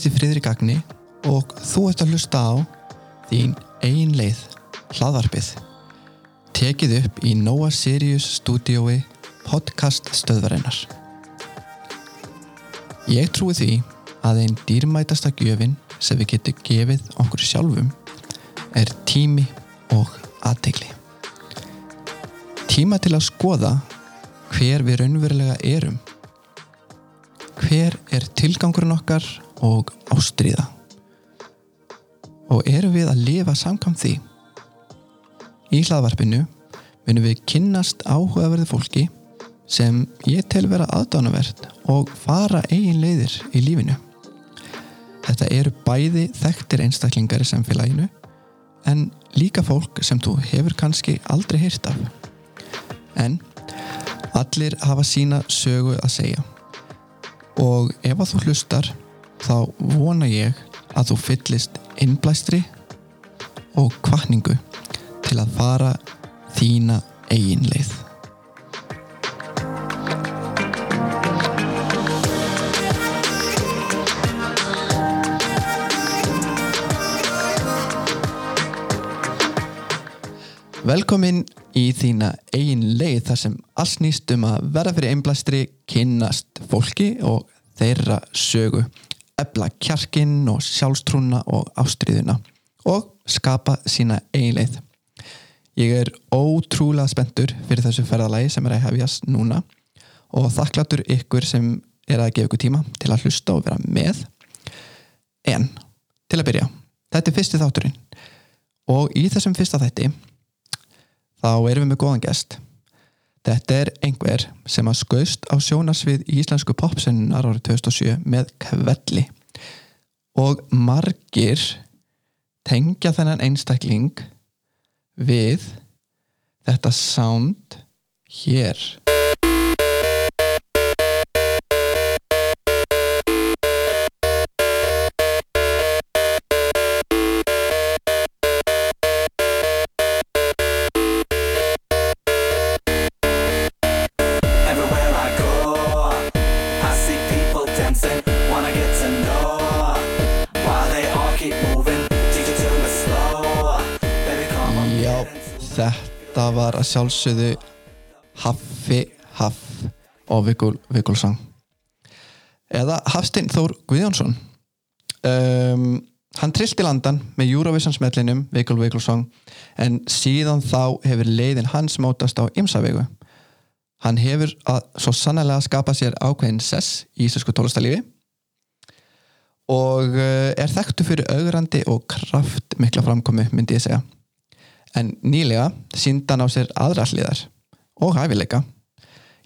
Heiti Friðrik Agni og þú ert að hlusta á þín ein leið, hlaðvarpið. Tekið upp í Nóa Sirius stúdiói podcast stöðvarinnar. Ég trúi því að einn dýrmætasta gjöfin sem við getum gefið okkur sjálfum er tími og aðtegli. Tíma til að skoða hver við raunverulega erum. Hver er tilgangurinn okkar og ástriða? Og erum við að lifa samkvæmt því? Í hlaðvarpinu munum við kynnast áhugaverði fólki sem ég tel vera aðdánavert og fara eigin leiðir í lífinu. Þetta eru bæði þekktir einstaklingar í samfélaginu en líka fólk sem þú hefur kannski aldrei hýrt af. En allir hafa sína sögu að segja og ef að þú hlustar þá vona ég að þú fyllist innblæstri og kvartningu til að fara þína eigin leið. Velkomin í þína eigin leið þar sem alls nýst um að verða fyrir einblæstri, kynnast fólki og þeirra sögu, ebla kjarkinn og sjálfstrúna og ástriðuna og skapa sína eigin leið. Ég er ótrúlega spenntur fyrir þessu ferðalagi sem er að hefjast núna og þakklatur ykkur sem er að gefa ykkur tíma til að hlusta og vera með. En, til að byrja, þetta er fyrsti þátturinn og í þessum fyrsta þætti þá erum við með góðan gest. Þetta er einhver sem að skauðst á sjónarsvið í íslensku popsennunar árið 2007 með kvelli og margir tengja þennan einstakling við þetta sound hér. Þetta var að sjálfsögðu Haffi Haff og Vigul Vigulsson eða Hafstein Þór Guðjónsson. Um, hann trillt í landan með Eurovision smellinum Vigul Vigulsson en síðan þá hefur leiðin hans mótast á ymsavegu hann hefur að svo sannlega skapa sér ákveðin sess í íslensku tólastalífi og uh, er þekktu fyrir augrandi og kraft mikla framkomi myndi ég segja en nýlega síndi hann á sér aðra hliðar og hæfileika.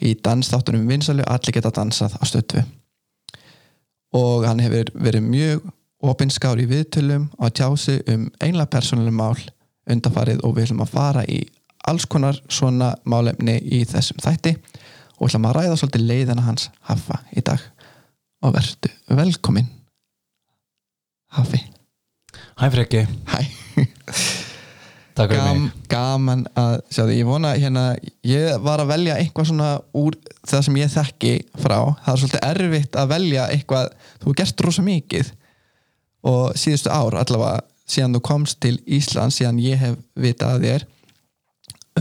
Í dansþáttunum vinsalu allir geta dansað á stöðtu og hann hefur verið mjög opinskár í viðtölum og tjási um einlega persónuleg mál undarfarið og við ætlum að fara í alls konar svona málefni í þessum þætti og ætlum að ræða svolítið leiðina hans Haffa í dag. Og verðu velkomin Haffi. Hæ Freki, Hæ Gam, gaman að sjá því, ég vona hérna, ég var að velja eitthvað svona úr það sem ég þekki frá, það er svolítið erfitt að velja eitthvað, þú gert rosa mikið og síðustu ár allavega, síðan þú komst til Ísland síðan ég hef vitað að þér.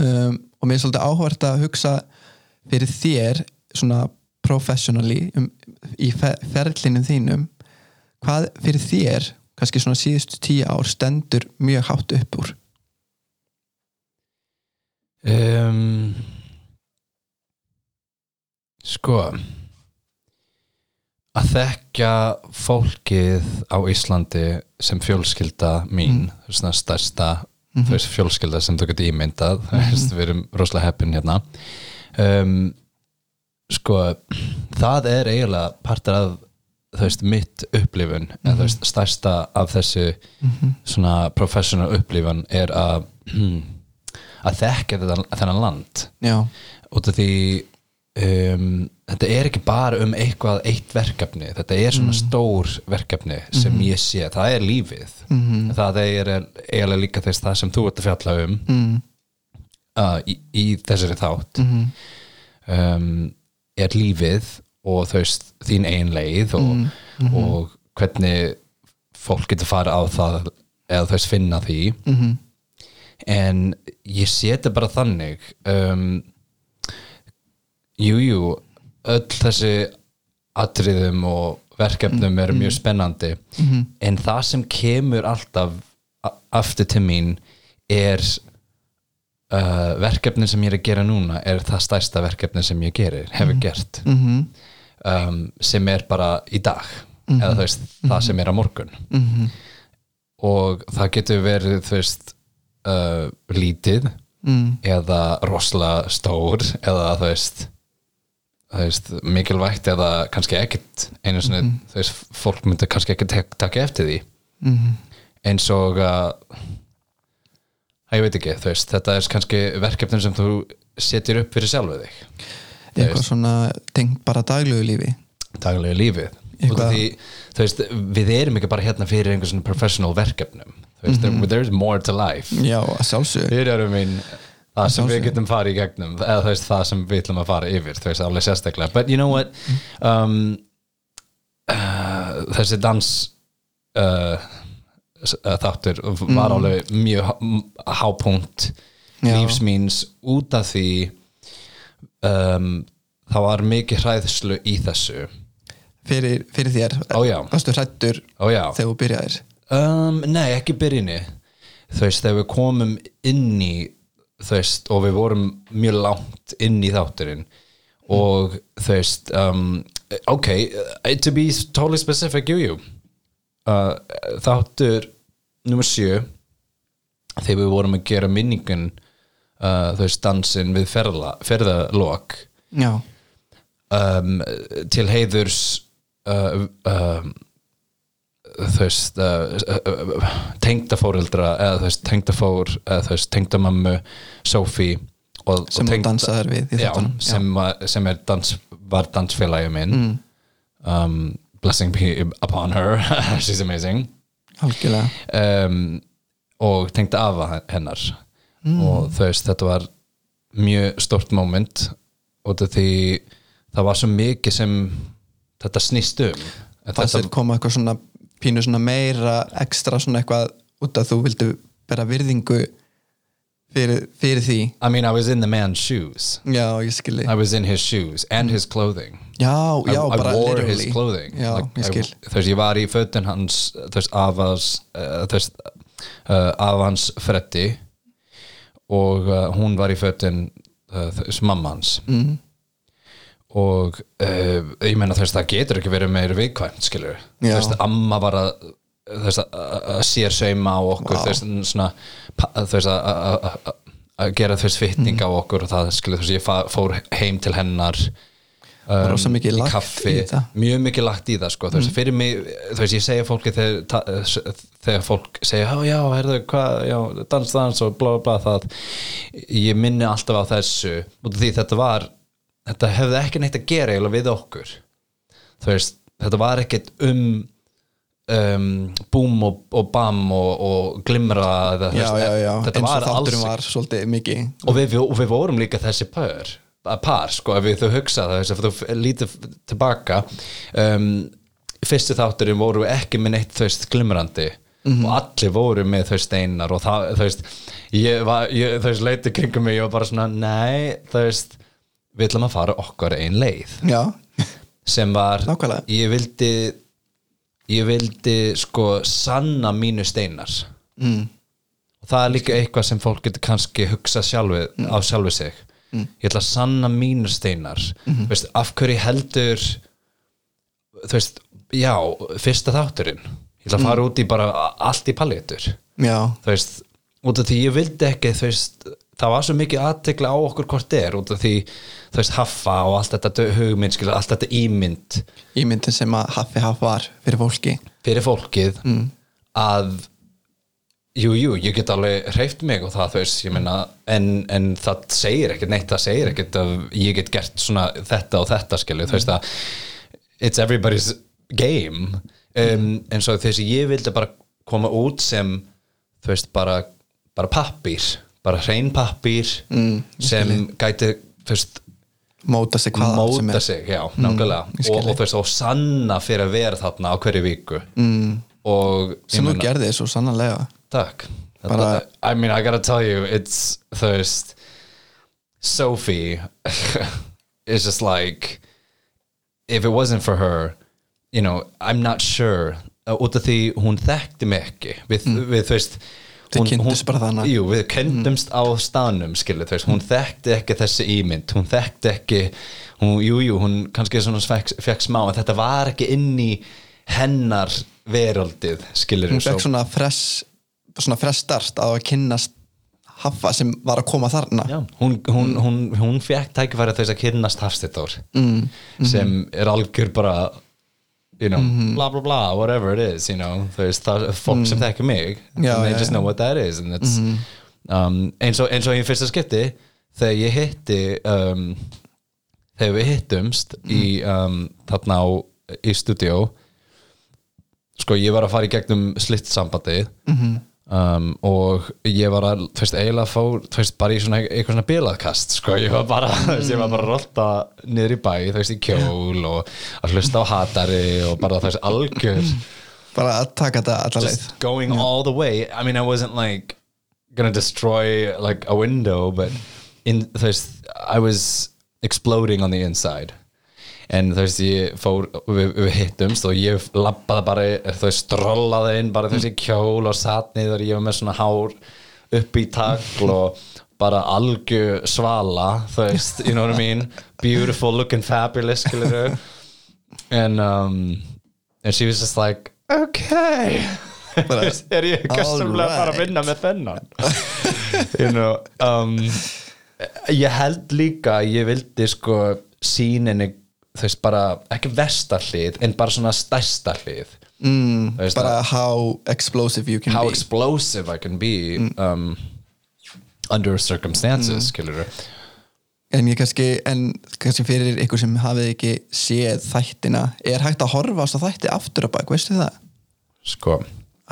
Um, og mér er svolítið áhvert að hugsa fyrir þér svona professionally um, í fer ferlinum þínum. Hvað fyrir þér kannski svona síðustu tíu ár stendur mjög hátt upp úr um, Sko að þekkja fólkið á Íslandi sem fjölskylda mín mm. svona stærsta mm -hmm. fjölskylda sem þú getur ímyndað mm -hmm. við erum rosalega heppin hérna um, sko það er eiginlega partur af veist, mitt upplifun en þú veist, stærsta af þessu svona professional upplifun er að að þekka þetta, þennan land. Já, út af því um, þetta er ekki bara um eitthvað eitt verkefni, þetta er svona stór verkefni sem ég sé það er lífið, það er eiginlega líka þess það sem þú ert að fjalla um mm. uh, í, í þessari þátt um, er lífið og veist þín ein leið og, og hvernig fólk getur farið á það eða veist finna því. -hmm. En ég seti bara þannig um, jú, jú öll þessi atriðum og verkefnum eru mjög spennandi. En það sem kemur alltaf aftur til mín er uh, verkefnin sem ég er að gera núna er það stærsta verkefni sem ég gerir, hefur gert. Mhm. um, sem er bara í dag eða þú veist, það sem er á morgun. Og það getur verið þú veist uh, lítið mm. eða rosalega stór eða þú veist mikilvægt eða kannski ekkit einu sinni, þú veist, fólk myndi kannski ekki taka eftir því. Mhm. eins og að ég veit ekki, þú veist, þetta er kannski verkefnin sem þú setjur upp fyrir sjálfu þig. Eitthvað svona tengt bara daglegu lífi. Út af því, veist, við erum ekki bara hérna fyrir einhver svona professional verkefnum. Veist, there, there's more to life. Já, Hér erum mín það sem við getum farið í gegnum eða veist það sem við ætlum að fara yfir þú veist alveg sérstaklega. But you know what? Um, uh, þessi dans uh, uh, þáttur var alveg mjög hápunkt Já. lífs míns. Út af því um, það var mikið hræðslu í þessu fyrir, fyrir þér. Varstu hrættur þegar þú byrjaðir? Um, nei, ekki byrjunni. Þú veist, þegar við komum inn í þú veist, og við vorum mjög langt inn í þátturinn og þú veist um, ok, uh, to be totally specific, jú, jú. Uh, þáttur nummer sjö þegar við vorum að gera minningun uh, þú veist, dansinn við ferða, ferðalok já, um, til heiðurs uh, um, uh, uh, tengdafóreldra eða tengdafór eða tengdamammu Sophie og, sem og þú dansaðir við já, sem, sem er dans, var dansfélagi minn. Mm. um, blessing be upon her. She's amazing. Um, og tengda afa hennar. Mm. og þú veist þetta var mjög stort moment. Og því það var svo mikið sem þetta snýst um. Fannst þér koma eitthvað svona pínu svona meira ekstra svona eitthvað út að þú vildu bera virðingu fyrir, fyrir því? I mean I was in the man's shoes. Já, ég skilji I was in his shoes and his clothing. Já, I, já, I bara wore literally. his clothing. Já, Like, ég skil. I, veist ég var í fötin hans þú veist afas uh, þú veist uh, afans Freddi og uh, hún var í fötin þú veist mamma hans mm. Og uh, ég meina þú veist það getur ekki verið meira viðkvæmt skilur þú veist amma var að sér sauma á okkur pa- þú veist að- gera þú veist fitting Mm. á okkur og það skilur þú veist ég fór heim til hennar um, í kaffi, í. Mm. mjög mikið lagt í það sko, þú veist, fyrir mig, þú veist, ég segja fólki þegar, þegar fólk segja, já, herðu, hvað, já, dans, dans og blá, blá, það ég minni alltaf á þessu og því þetta var, þetta hefði ekki neitt að gera eiginlega við okkur. Þú veist, þetta var ekkert um um, búm og, og bam og, og glimra eða, þú já, veist, já, já, þetta var alls var og við, og við vorum líka þessi pör par, sko, ef við þau hugsa það þess að þú lítið tilbaka um, fyrstu þátturinn voru ekki með neitt þau glimrandi. Mhm. og allir voru með þau steinar og það, þau veist ég var, ég, þau veist, leiti kringum mig og bara svona, nei, þau veist við ætlum að fara okkar ein leið. Já, sem var, Nákvæmlega. ég vildi ég vildi sko sanna mínu steinar. Mm. og það er líka eitthvað sem fólk getur kannski hugsa sjálfi, á sjálfi sig. Ég ætla að sanna mínur steinar. Þú veist, af hverju heldur þú veist, já fyrsta þátturinn. Ég ætla að fara út í bara allt í pallétur já, þú veist, út af því ég vildi ekki þú veist, það var svo mikið aðtekla á okkur hvort er, út af því þú veist, haffa og allt þetta hugmynd skilur, allt þetta ímynd. Ímyndin sem að Haffi Haff var fyrir fólki. Fyrir fólkið. Að jú, jú, ég get alveg hreift mig og það, þú veist, ég meina en, en það segir ekkert neitt, það segir ekkert að ég get gert svona þetta og þetta skilju, þú veist að it's everybody's game. Um, en svo þess að ég vildi bara koma út sem þú veist, bara, bara pappír bara hrein pappír Mm, sem gæti, þú veist móta sig hvað sem móta er. sig, já, skil og, og, veist, og sanna fyrir að vera þarna á hverju viku. Mm. og sem þú gerði svo sannanlega Takk. Bara- I mean, I gotta tell you It's, veist Sophie is just like if it wasn't for her you know, I'm not sure. Út af því hún þekkti mig ekki. Við, við þú veist Þið hún- bara þarna. Jú, við kynntumst á staðnum skilu, veist, hún þekkti ekki þessi ímynd. Hún þekkti ekki hún, jú, jú, hún kannski fekk, fekk smá en þetta var ekki inn í hennar veröldið, skilur hún fekk svona fresh svona fresh start á að kynnast Haffa sem var að koma þarna. Já, hún, hún, hún, hún fekk tækifæri þess að kynnast Hafstættór mm, sem er algjör bara you know, bla bla bla, whatever it is you know, það er fólk sem þekkir mig and they já, just know what that is and it's, um, eins, og, eins og í fyrsta skipti þegar ég hitti um, þegar við hittumst í um, þarna á í stúdíó sko ég var að fara í gegnum slitt sambandið um, og ég var að þú veist, eiginlega fór, þú veist, bara í svona eitthvað svona bilaðkast, sko, ég var bara þú veist, ég var bara að rolta niður í bæ þú veist, í kjól og að hlusta á hatari og bara þú veist, algjör bara að taka þetta alla leið. just going all the way. I mean I wasn't like gonna destroy like a window but in þú veist I was exploding on the inside en þú veist ég fór við, við hittumst og ég labbaði bara veist strollaði inn bara veist í kjól og satt niður ég var með svona hár upp í tagl og bara algjör svala þú veist, you know what I mean? Beautiful looking fabulous and um and she was just like okay. Bara, er ég gæstumlega bara að vinna með þennan? You know um, ég held líka ég vildi sko síninni þú veist bara ekki vestar hlið en bara svona stærsta hlið. Mm, bara how explosive you can how be. explosive I can be um, under circumstances skilur en ég kannski, en kannski fyrir ykkur sem hafið ekki séð þættina er hægt að horfa á þætti aftur á bak, veistu það? sko.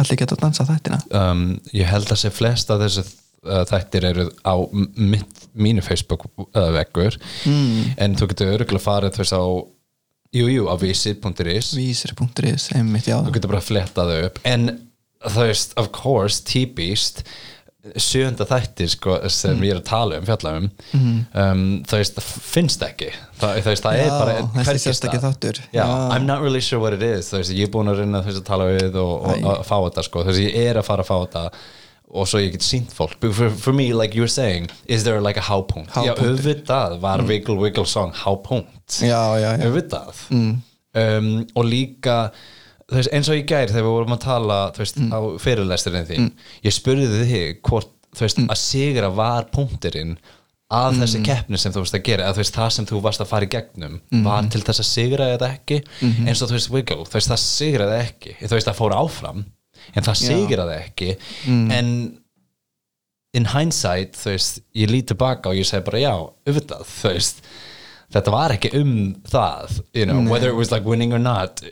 Allir geta að dansa þættina. Um, ég held að sé flest af þessu þættir eru á mitt, mínu Facebook uh, veggur. Mm. en þú getur örgulega farið veist á jú, jú, á vísir.is vísir.is, einmitt já. Þú getur bara flettað þau upp. En þú veist, of course, típist sjönda þættir sko, sem ég er að tala um, fjalla um um, þú veist, það finnst ekki. Það, veist, það er Já, bara þáttur. Já, Já. I'm not really sure what it is. Þú veist, ég er búin að reyna að tala við og, og að fá þetta sko, þú veist, ég er að fara að fá þetta og svo ég get sínt fólk. But for, for me, like you were saying, is there like a hápunkt? Já, auðvitað var Wiggle Wiggle song hápunkt auðvitað. Um, og líka veist, eins og í gær þegar við vorum að tala veist, á fyrirlesturinn þín ég spurði þig hvort veist, að sigra var punkturinn að þessi keppni sem þú veist að gera veist, það sem þú varst að fara í gegnum var til þess að sigra eða ekki eins og Wiggle, það sigraði ekki það fór áfram en það sigraði ekki. En in hindsight, þú veist, ég lít tilbaka og ég segi bara já, auðvitað, þú veist þetta var ekki um það you know, whether it was like winning or not.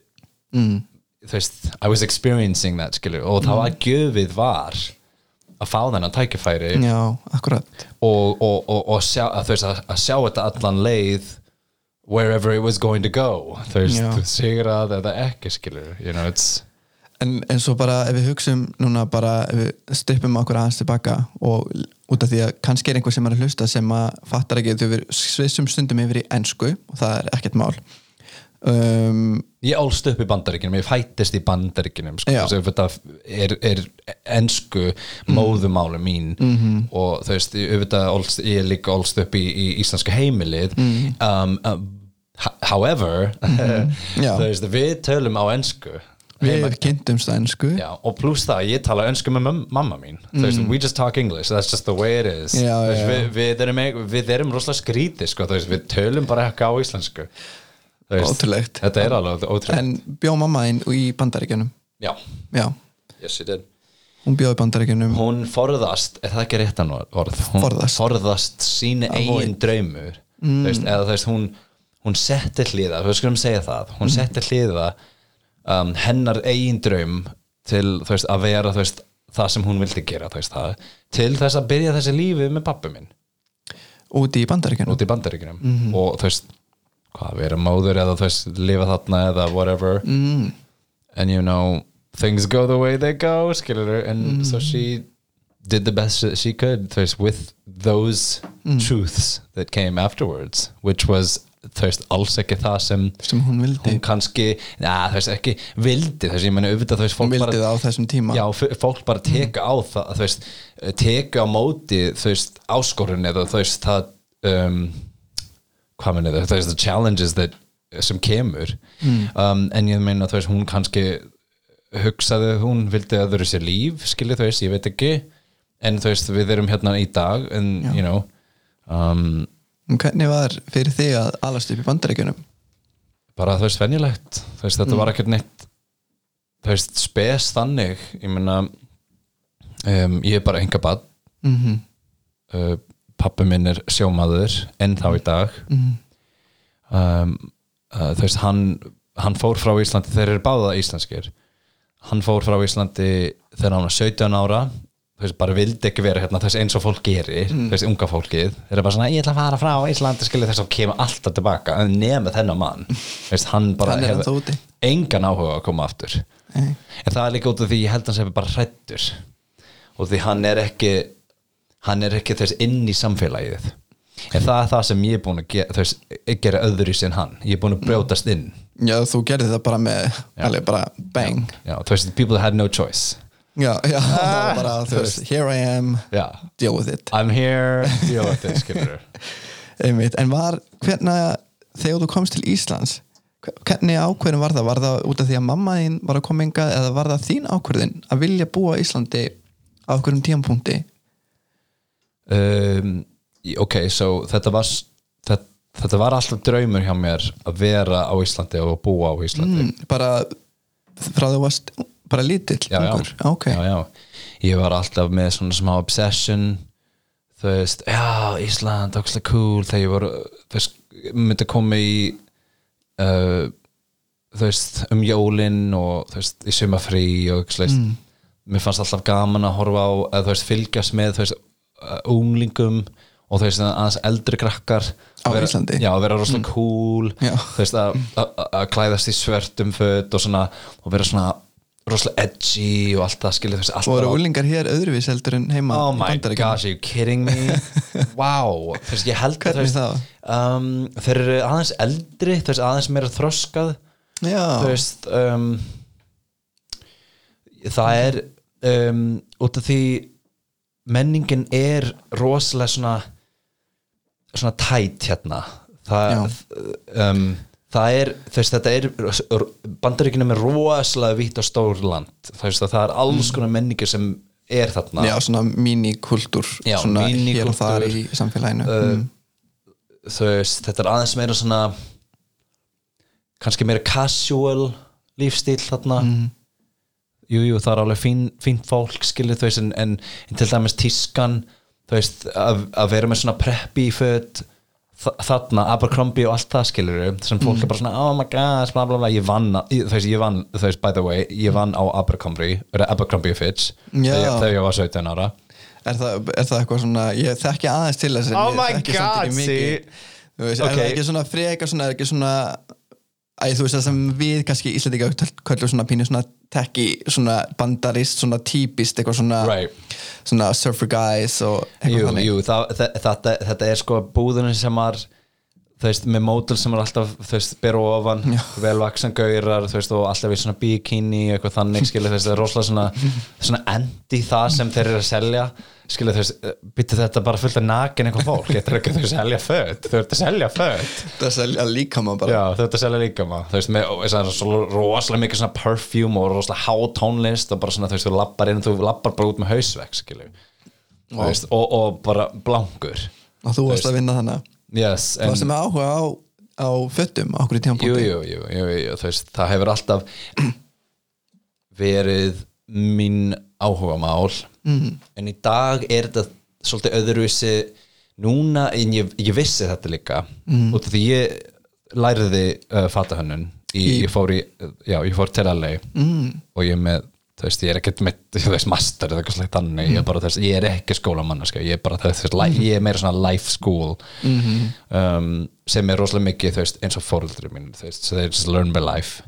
Mm. þú veist, I was experiencing that skilur, og það var gjöfið var að fá þennan tækifæri já, og, og, og, og sjá, að, þú veist, að, að sjá þetta allan leið wherever it was going to go þú veist, Já. sigrað eða ekki skilur you know, it's en, en svo bara ef við hugsum núna bara ef við styppum okkur aðeins tilbaka og út af því að kannski er einhver sem er að hlusta sem að fattar ekki þau við svissum stundum yfir í ensku og það er ekkert mál. Um, ég ólst upp í bandaríkinum, ég fættist í bandaríkinum sko, þetta er, er ensku móðumáli mín. -hmm. og þú veist, ólst, ég er líka ólst upp í, í íslensku heimilið. Um, um, ho- however Já. þú veist, við tölum á ensku við kynntumst á ensku. Já, og pluss það, ég tala önsku með mam- mamma mín. Þú veist, we just talk English, that's just the way it is. Mm. Já, Þú veist, já. Við, við erum, erum rosalega skrítið sko, þú veist, við tölum bara ekki á íslensku. Þú veist, Ótrúlegt. Þetta er alveg ótrúlegt. En bjó mamma einn í bandaríkjunum? Já, yes it did. Hún bjóði bandaríkjunum. Hún forðast, er það ekki réttan orð? Hún Forðast. forðast síni eigin draumur. Mm. veist, eða þú veist, hún, hún setti hliða, við skulum segja það. Hún setti hliða um, hennar eigin draum til veist, að vera veist, það sem hún vildi gera veist, það, til þess að byrja þessi lífi með pappi minn. Úti í út í bandaríkjunum. Og þú veist, hvað, vera móður eða þú veist, lifa þarna eða whatever. Mm. and you know things go the way they go, skilur and so she did the best she could with those truths that came afterwards which was, þú veist, alls ekki það sem sem hún vildi, hún kannski, na, þú veist, ekki vildi, þú veist, ég meni auðvitað, þú veist, hún vildi það á þessum tíma Já, fólk bara teka á það þú veist, teka á móti þú veist, áskorun eða þú veist það um, hvað meni það, þú veist, the challenges that, sem kemur um, en ég meina, þú veist, hún kannski hugsaði, hún vildi öðru sér líf, skilja þú veist, ég veit ekki en þú veist, við erum hérna í dag en, you know um, hvernig var fyrir þig að alast upp í bandaríkjunum? Bara þú veist, venjulegt. Veist, þetta var ekkert neitt þú veist, spes þannig. Ég meina um, ég er bara enga bad mm -hmm. uh, pappi minn er sjómaður enn þá í dag. Um, uh, þú veist hann, hann fór frá Íslandi þeir eru báða íslenskir. Hann fór frá Íslandi þegar hann var 17 ára þú veist, bara vildi ekki vera hérna þess eins og fólk gerir, þú veist, unga fólkið þeir eru bara svona, ég ætla að fara frá Íslandi skilja þess að kemur alltaf tilbaka, en nema þennan mann þú veist, hann bara hefur engan áhuga að koma aftur. Nei. en það er líka út af því ég held hans hefur bara hrættur og því hann er ekki hann er ekki þess inn í samfélagið. En það er það sem ég er búin að gera, þess, gera öðru sem hann. Ég er búin að brjótast inn. Já, þú gerði það bara með alveg bara bang. Já, þú veist, people had no choice Já, já, var bara, þú veist, here I am deal with it I'm here deal with it, skilur Einmitt. En var, hvernig þegar þú komst til Íslands hvernig ákvörðin var það? Var það út af því að mamma þín var að koma engað eða var það þín ákvörðin að vilja búa Íslandi á okkurum tímapunkti? um, ok, so þetta var þetta, þetta var alltaf draumur hjá mér að vera á Íslandi og búa á Íslandi Mm, bara frá þú varst bara lítill já, já. ungur? Ok, já, já. ég var alltaf með svona smá obsession þú veist, já, Ísland ógslag cool, þegar ég var þú veist, myndi að koma í uh, þú veist um jólin og þú veist, í sumafrí og þú veist, mér fannst alltaf gaman að horfa á, eða þú veist, fylgjast með þú veist, uh, unglingum og þú veist, aðeins eldri krakkar Á vera, Íslandi? já, að vera rosalega cool Já. þú veist, að, að, að klæðast í svörtum föt og svona, og vera svona rosalega edgy og allt það skilja þú veist, allt og eru úlingar hér öðruvís heldur en heima Oh my gosh, are you kidding me? wow, þú veist, ég held að, Hvernig þá? um, þeir eru aðeins eldri, veist, aðeins meira þroskað. Veist um, það er um, út af því menningin er rosalega svona svona tætt hérna. Það, um, það er veist, þetta er bandaríkina með rosalega vitt og stór land. Það er alls konar menningi sem er þarna. Já svona mínikultúr svona hér og þar í samfélaginu. Uh, mm. veist, þetta er aðeins meira svona kannski meira casual lífstíl þarna. Jú, jú, það er alveg fín, fínt fólk þú veist, en, en, en til dæmis tískan þú veist, að, að vera með svona preppi föt þa- þarna, Abercrombie og allt það skilur sem fólk er bara svona, oh my gosh, bla bla bla ég vann, þú veist, ég vann, þú veist, by the way ég vann á Abercrombie, Abercrombie Fitch Já. þegar, ég var 17 ára er, það, er það eitthvað svona ég þekki aðeins til þess Oh my God, see. Veist, Ok. er það ekki svona freka svona, er ekki svona Æ, þú veist það sem við kannski Íslandika kvöldur svona pínu svona tekki svona bandarist, svona típist eitthvað svona, Right. svona surfer guys og eitthvað Jú, þannig jú, það, þe- þetta, þetta er sko búðunin sem var þú veist, með mótul sem er alltaf þú veist, beru ofan, Já. velvaksan gaurar þú veist, og alltaf í svona bikini eitthvað þannig, skilja, þú veist, það er rosalega svona svona endi það sem þeir eru að selja. Skilja, þú veist, byttu þetta bara fullt af nakin eitthvað fólk, þetta er ekki þau selja föt. Þau ert að selja föt. Það selja líka maður bara. Já, þau ert að selja líka maður þú veist, með og það er svo rosalega mikið svona perfume og rosalega há tónlist og bara svona, þú veist, þú lappar inn, þú lappar bara út með hausvegg, Þú veist, og, og bara blankur. Og þú varst að vinna þannig yes, þú varst með áhuga á, á föttum á okkur í tíma jú, jú, jú, veist, það hefur alltaf verið mín áhugamál mm. en í dag er þetta svolítið öðruvísi núna, en ég, ég vissi þetta líka mm. af því ég læriði uh, fatahönnun í, ég fór í, já, ég fór til LA mm. og ég er með þú veist, ég er ekkert með, þú veist, master eða eitthvað slægt þannig, ég er bara þess, ég er ekki skólamannaska, ég er bara þess, mm ég er meira svona life school um, sem er rosalega mikið, þú veist, eins og fóreldri mín, þú veist, they just learn by life.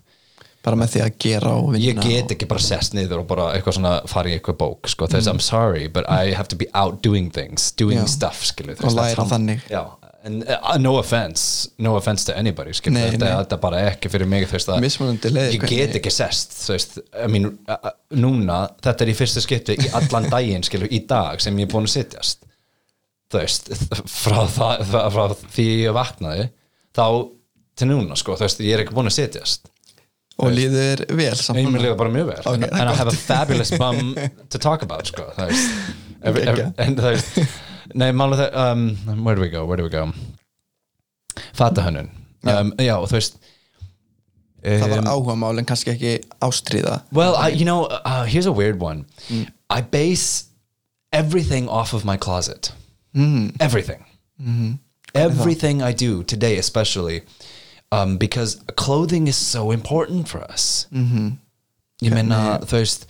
Bara með því að gera og vinna ég get ekki bara sest niður og bara eitthvað svona fara í eitthvað bók, sko, þess, I'm sorry but I have to be out doing things, doing Já. stuff, skilu, Og læra þannig. Já, and uh, no offense no offense to anybody, skilu, Nei, þetta, nei. þetta er bara ekki fyrir mig, veist, ég get ekki sest, veist I mean, uh, núna, þetta er í fyrsta skipti í allan daginn, skilu, í dag sem ég er búin að sitjast. Þú veist, frá, það, frá, frá því ég vaknaði þá til núna, sko, veist, ég er ekki búin að sitjast. Og líður vel samt Ég líka bara mjög vel. Ok, and, I have a fabulous bum to talk about sko, and það veist nei, mála það, um, where do we go, where do we go? Fatahönnun. Um, já, þú veist það var um, áhuga mál en kannski ekki ástríða. Well, I, you know, uh, here's a weird one. I base everything off of my closet. Everything. Everything I do today especially um, because clothing is so important for us. Ég meina þú veist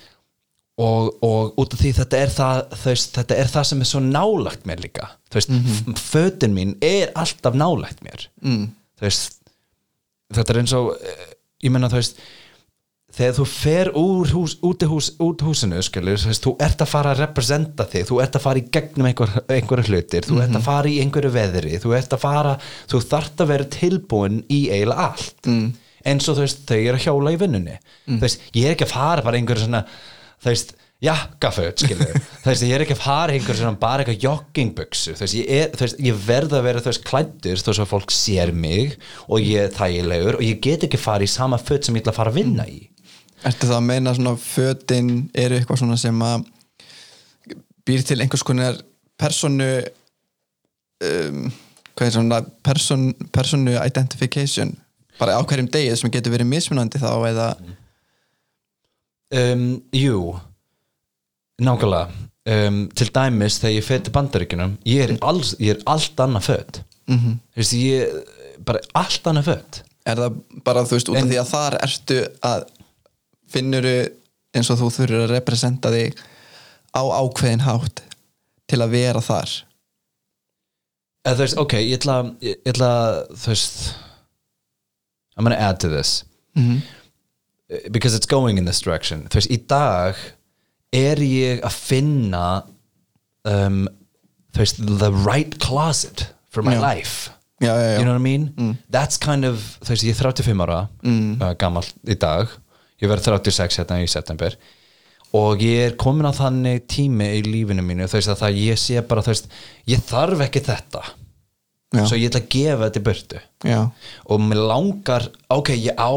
og, og út af því þetta er það veist, þetta er það sem er svo nálagt mér líka. Þú veist, mm fötin mín er alltaf nálagt mér. Mm. þú veist þetta er eins og eh, ég meina þú veist þegar þú fer úr hús, út, hús, út húsinu skilur, þú, veist, þú ert að fara að representa þig þú ert að fara í gegnum einhver, einhverju hlutir þú ert að fara í einhverju veðri þú ert að fara, þú þart að vera tilbúin í eiginlega allt. Mm. eins og þú veist, þau eru að hjóla í vinnunni. Þú veist, ég er ekki að fara bara einhverju svona þú veist, jakkaföt skilur þú veist, ég er ekki að fara í einhverju svona bara eitthvað joggingbuksu, þú veist, ég, ég verð að vera þú veist klæddur þú veist að fólk sér mig og ég er þægilegur og ég get ekki fara í sama föt sem ég ætla að fara að vinna í. Ertu það að meina svona fötin eru eitthvað svona sem að býr til einhvers konar personu um, hvað er svona person, personu identification? Bara á hverjum degi sem getur verið mismunandi þá eða um, Jú Nákvæmlega. Um, Til dæmis þegar ég fer til bandaríkjunum ég er, alls, ég er allt annað föt. Mm -hmm. Þú veist, ég bara allt annað föt. Er það bara þú veist út af því að þar ertu að finnuru eins og þú þurfur að representa þig á ákveðin hátt til að vera þar? Eða, Þú veist, ok, ég ætla, ég, ætla þú veist I'm gonna add to this. Mhm. Uh, because it's going in this direction. Þú veist, í dag er ég að finna um, þú veist, the right closet for my Já. life. Já, já, já. you know what I mean? That's kind of, þú veist, ég er 35 ára mm. uh, gammal í dag. Ég verð 36 hérna í september. Og ég er komin á þannig tími í lífinu mínu, þú veist að það ég sé bara, þú veist, ég þarf ekki þetta. Já. svo ég ætla að gefa þetta í burtu. Já, og mér langar, ok, ég á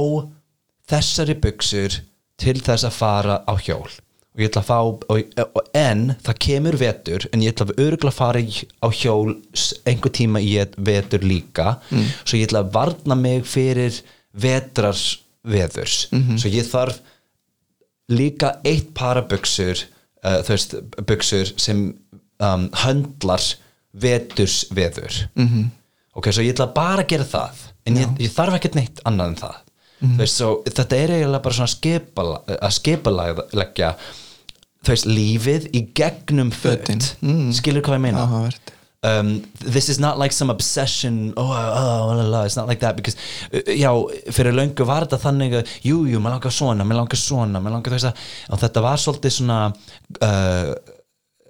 þessari buksur til þess að fara á hjól. Og ég ætla að fá, og, og, en það kemur vetur, en ég ætla að örgulega fara í- á hjól einhver tíma í et- vetur líka. Svo ég ætla að varna mig fyrir vetrars veðurs svo ég þarf líka eitt para buksur uh, þú veist, buksur sem um, höndlar veturs veður -hmm. ok, svo ég ætla bara að gera það en ég, ég þarf ekkert neitt annað en það þú veist, svo þetta er eiginlega bara svona skipala, að veist, lífið í gegnum Fötin. föt mm. skilur hvað ég meina? Áhugavert um, this is not like some obsession oh, oh, la, la, it's not like that because, uh, já, fyrir löngu var þetta þannig að jú, jú, mér langar svona, mér langar svona mér langar þess að, þetta var svolítið svona uh,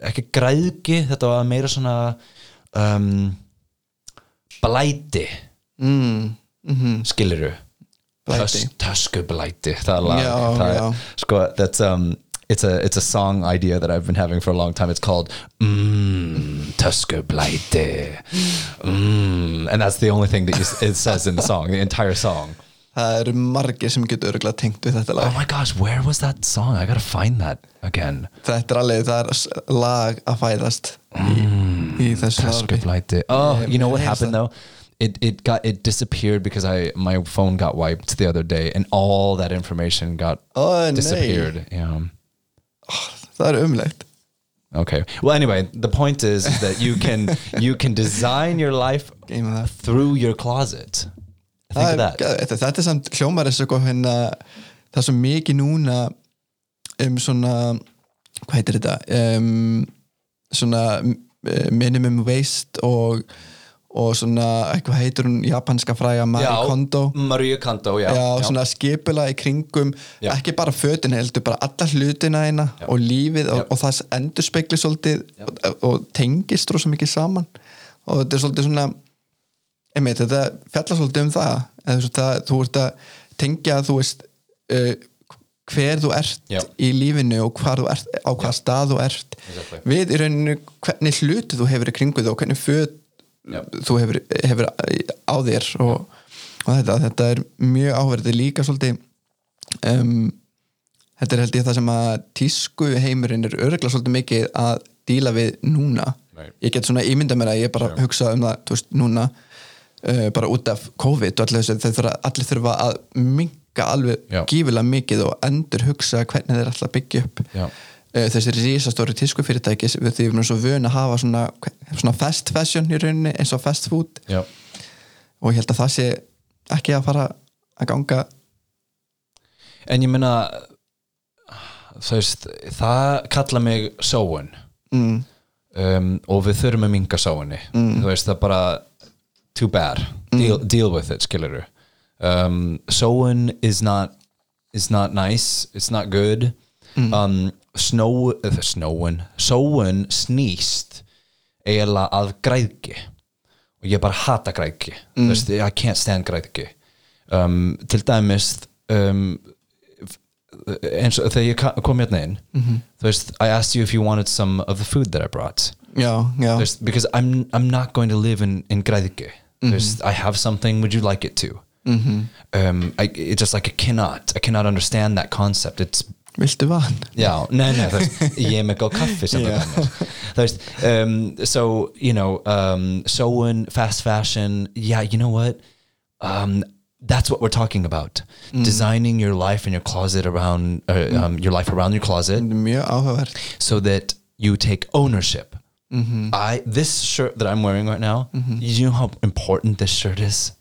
ekki græðgi, þetta var meira svona um, blæti. Mm, mm skiluru Blæti. Töskublæti það er lag Já, það er, já. sko, that's um It's a, it's a song idea that I've been having for a long time. It's called Mmm, Töskublæti Mmm And that's the only thing that you, it says in the song, the entire song. það eru margir sem getur örgulega tengt við þetta Oh lag my gosh, where was that song? I gotta find that again. þetta er alveg, það er s- lag að fæðast í, í þessu hlaðvarpi. Töskublæti Oh, Yeah, you know what yeah, happened so- though? It, it got it disappeared because I my phone got wiped the other day and all that information got nei. disappeared. Yeah. það er umlegt Okay. Well, anyway, the point is that you can you can design your life through your closet. Think of er, that. þetta, er samt hljómar og eitthvað hérna, það er svo mikið núna um svona hvað heitir þetta um, svona minimum waste og, og svona, eitthvað heitir hún japanska fræga Marie Kondo Marie Kondo, já, já, svona skipula í kringum Já. ekki bara fötin heldur, bara alla hlutina eina Já. og lífið og, Já. og það endur spekli svolítið og, og tengist rosa mikið saman og þetta er svolítið svona einmitt, þetta fjallar svolítið um það eða þú veist að þú ert að tengja þú veist uh, hver þú ert Já. í lífinu og þú ert, á hvað stað þú ert Exactly. við í rauninu hvernig hluti þú hefur í kringu þú og hvernig föt Já. þú hefur, hefur á þér og, og þetta, þetta er mjög áverðið líka svolítið um, þetta er held ég það sem að tísku heimurinn er örgla svolítið mikið að díla við núna Right. ég get svona ímynda mér að ég bara hugsa um það veist, núna uh, bara út af COVID og allir, þurfa, allir þurfa að minka alveg Já. gífilega mikið og endur hugsa hvernig þeir ætla að byggja upp Já. Þessi risastóri tísku fyrirtæki því við erum svo vön að hafa svona, svona fast fashion í rauninni eins og fast food. Já. og ég held að það sé ekki að fara að ganga. En ég meina þú veist, það kalla mig sóun. Mm, um, og við þurfum að minga sóunni. Þú veist, það bara too bad, deal, deal with it skilur um, sóun is not is not nice, it's not good. Um, snó, uh, snóun sóun snýst eiginlega að græðgi. Og ég bara hata þú veist, I can't stand græðgi. Um, til dæmis um, eins og þegar ég kom hérna inn þú veist, I asked you if you wanted some of the food that I brought. Já, já, veist, because I'm, I'm not going to live in, in græðgi. Þú veist, I have something, would you like it too? Um, I, it's just like I cannot I cannot understand that concept. It's viltu van Já, nei, nei, veist, ég er með góð kaffi sem það yeah. Þú veist, um, so, you know, um, sewing, fast fashion, yeah, you know what? Um, that's what we're talking about. Designing your life and your closet around, uh, um, your life around your closet mjög áhugavert so that you take ownership. I this shirt that I'm wearing right now, you know how important this shirt is?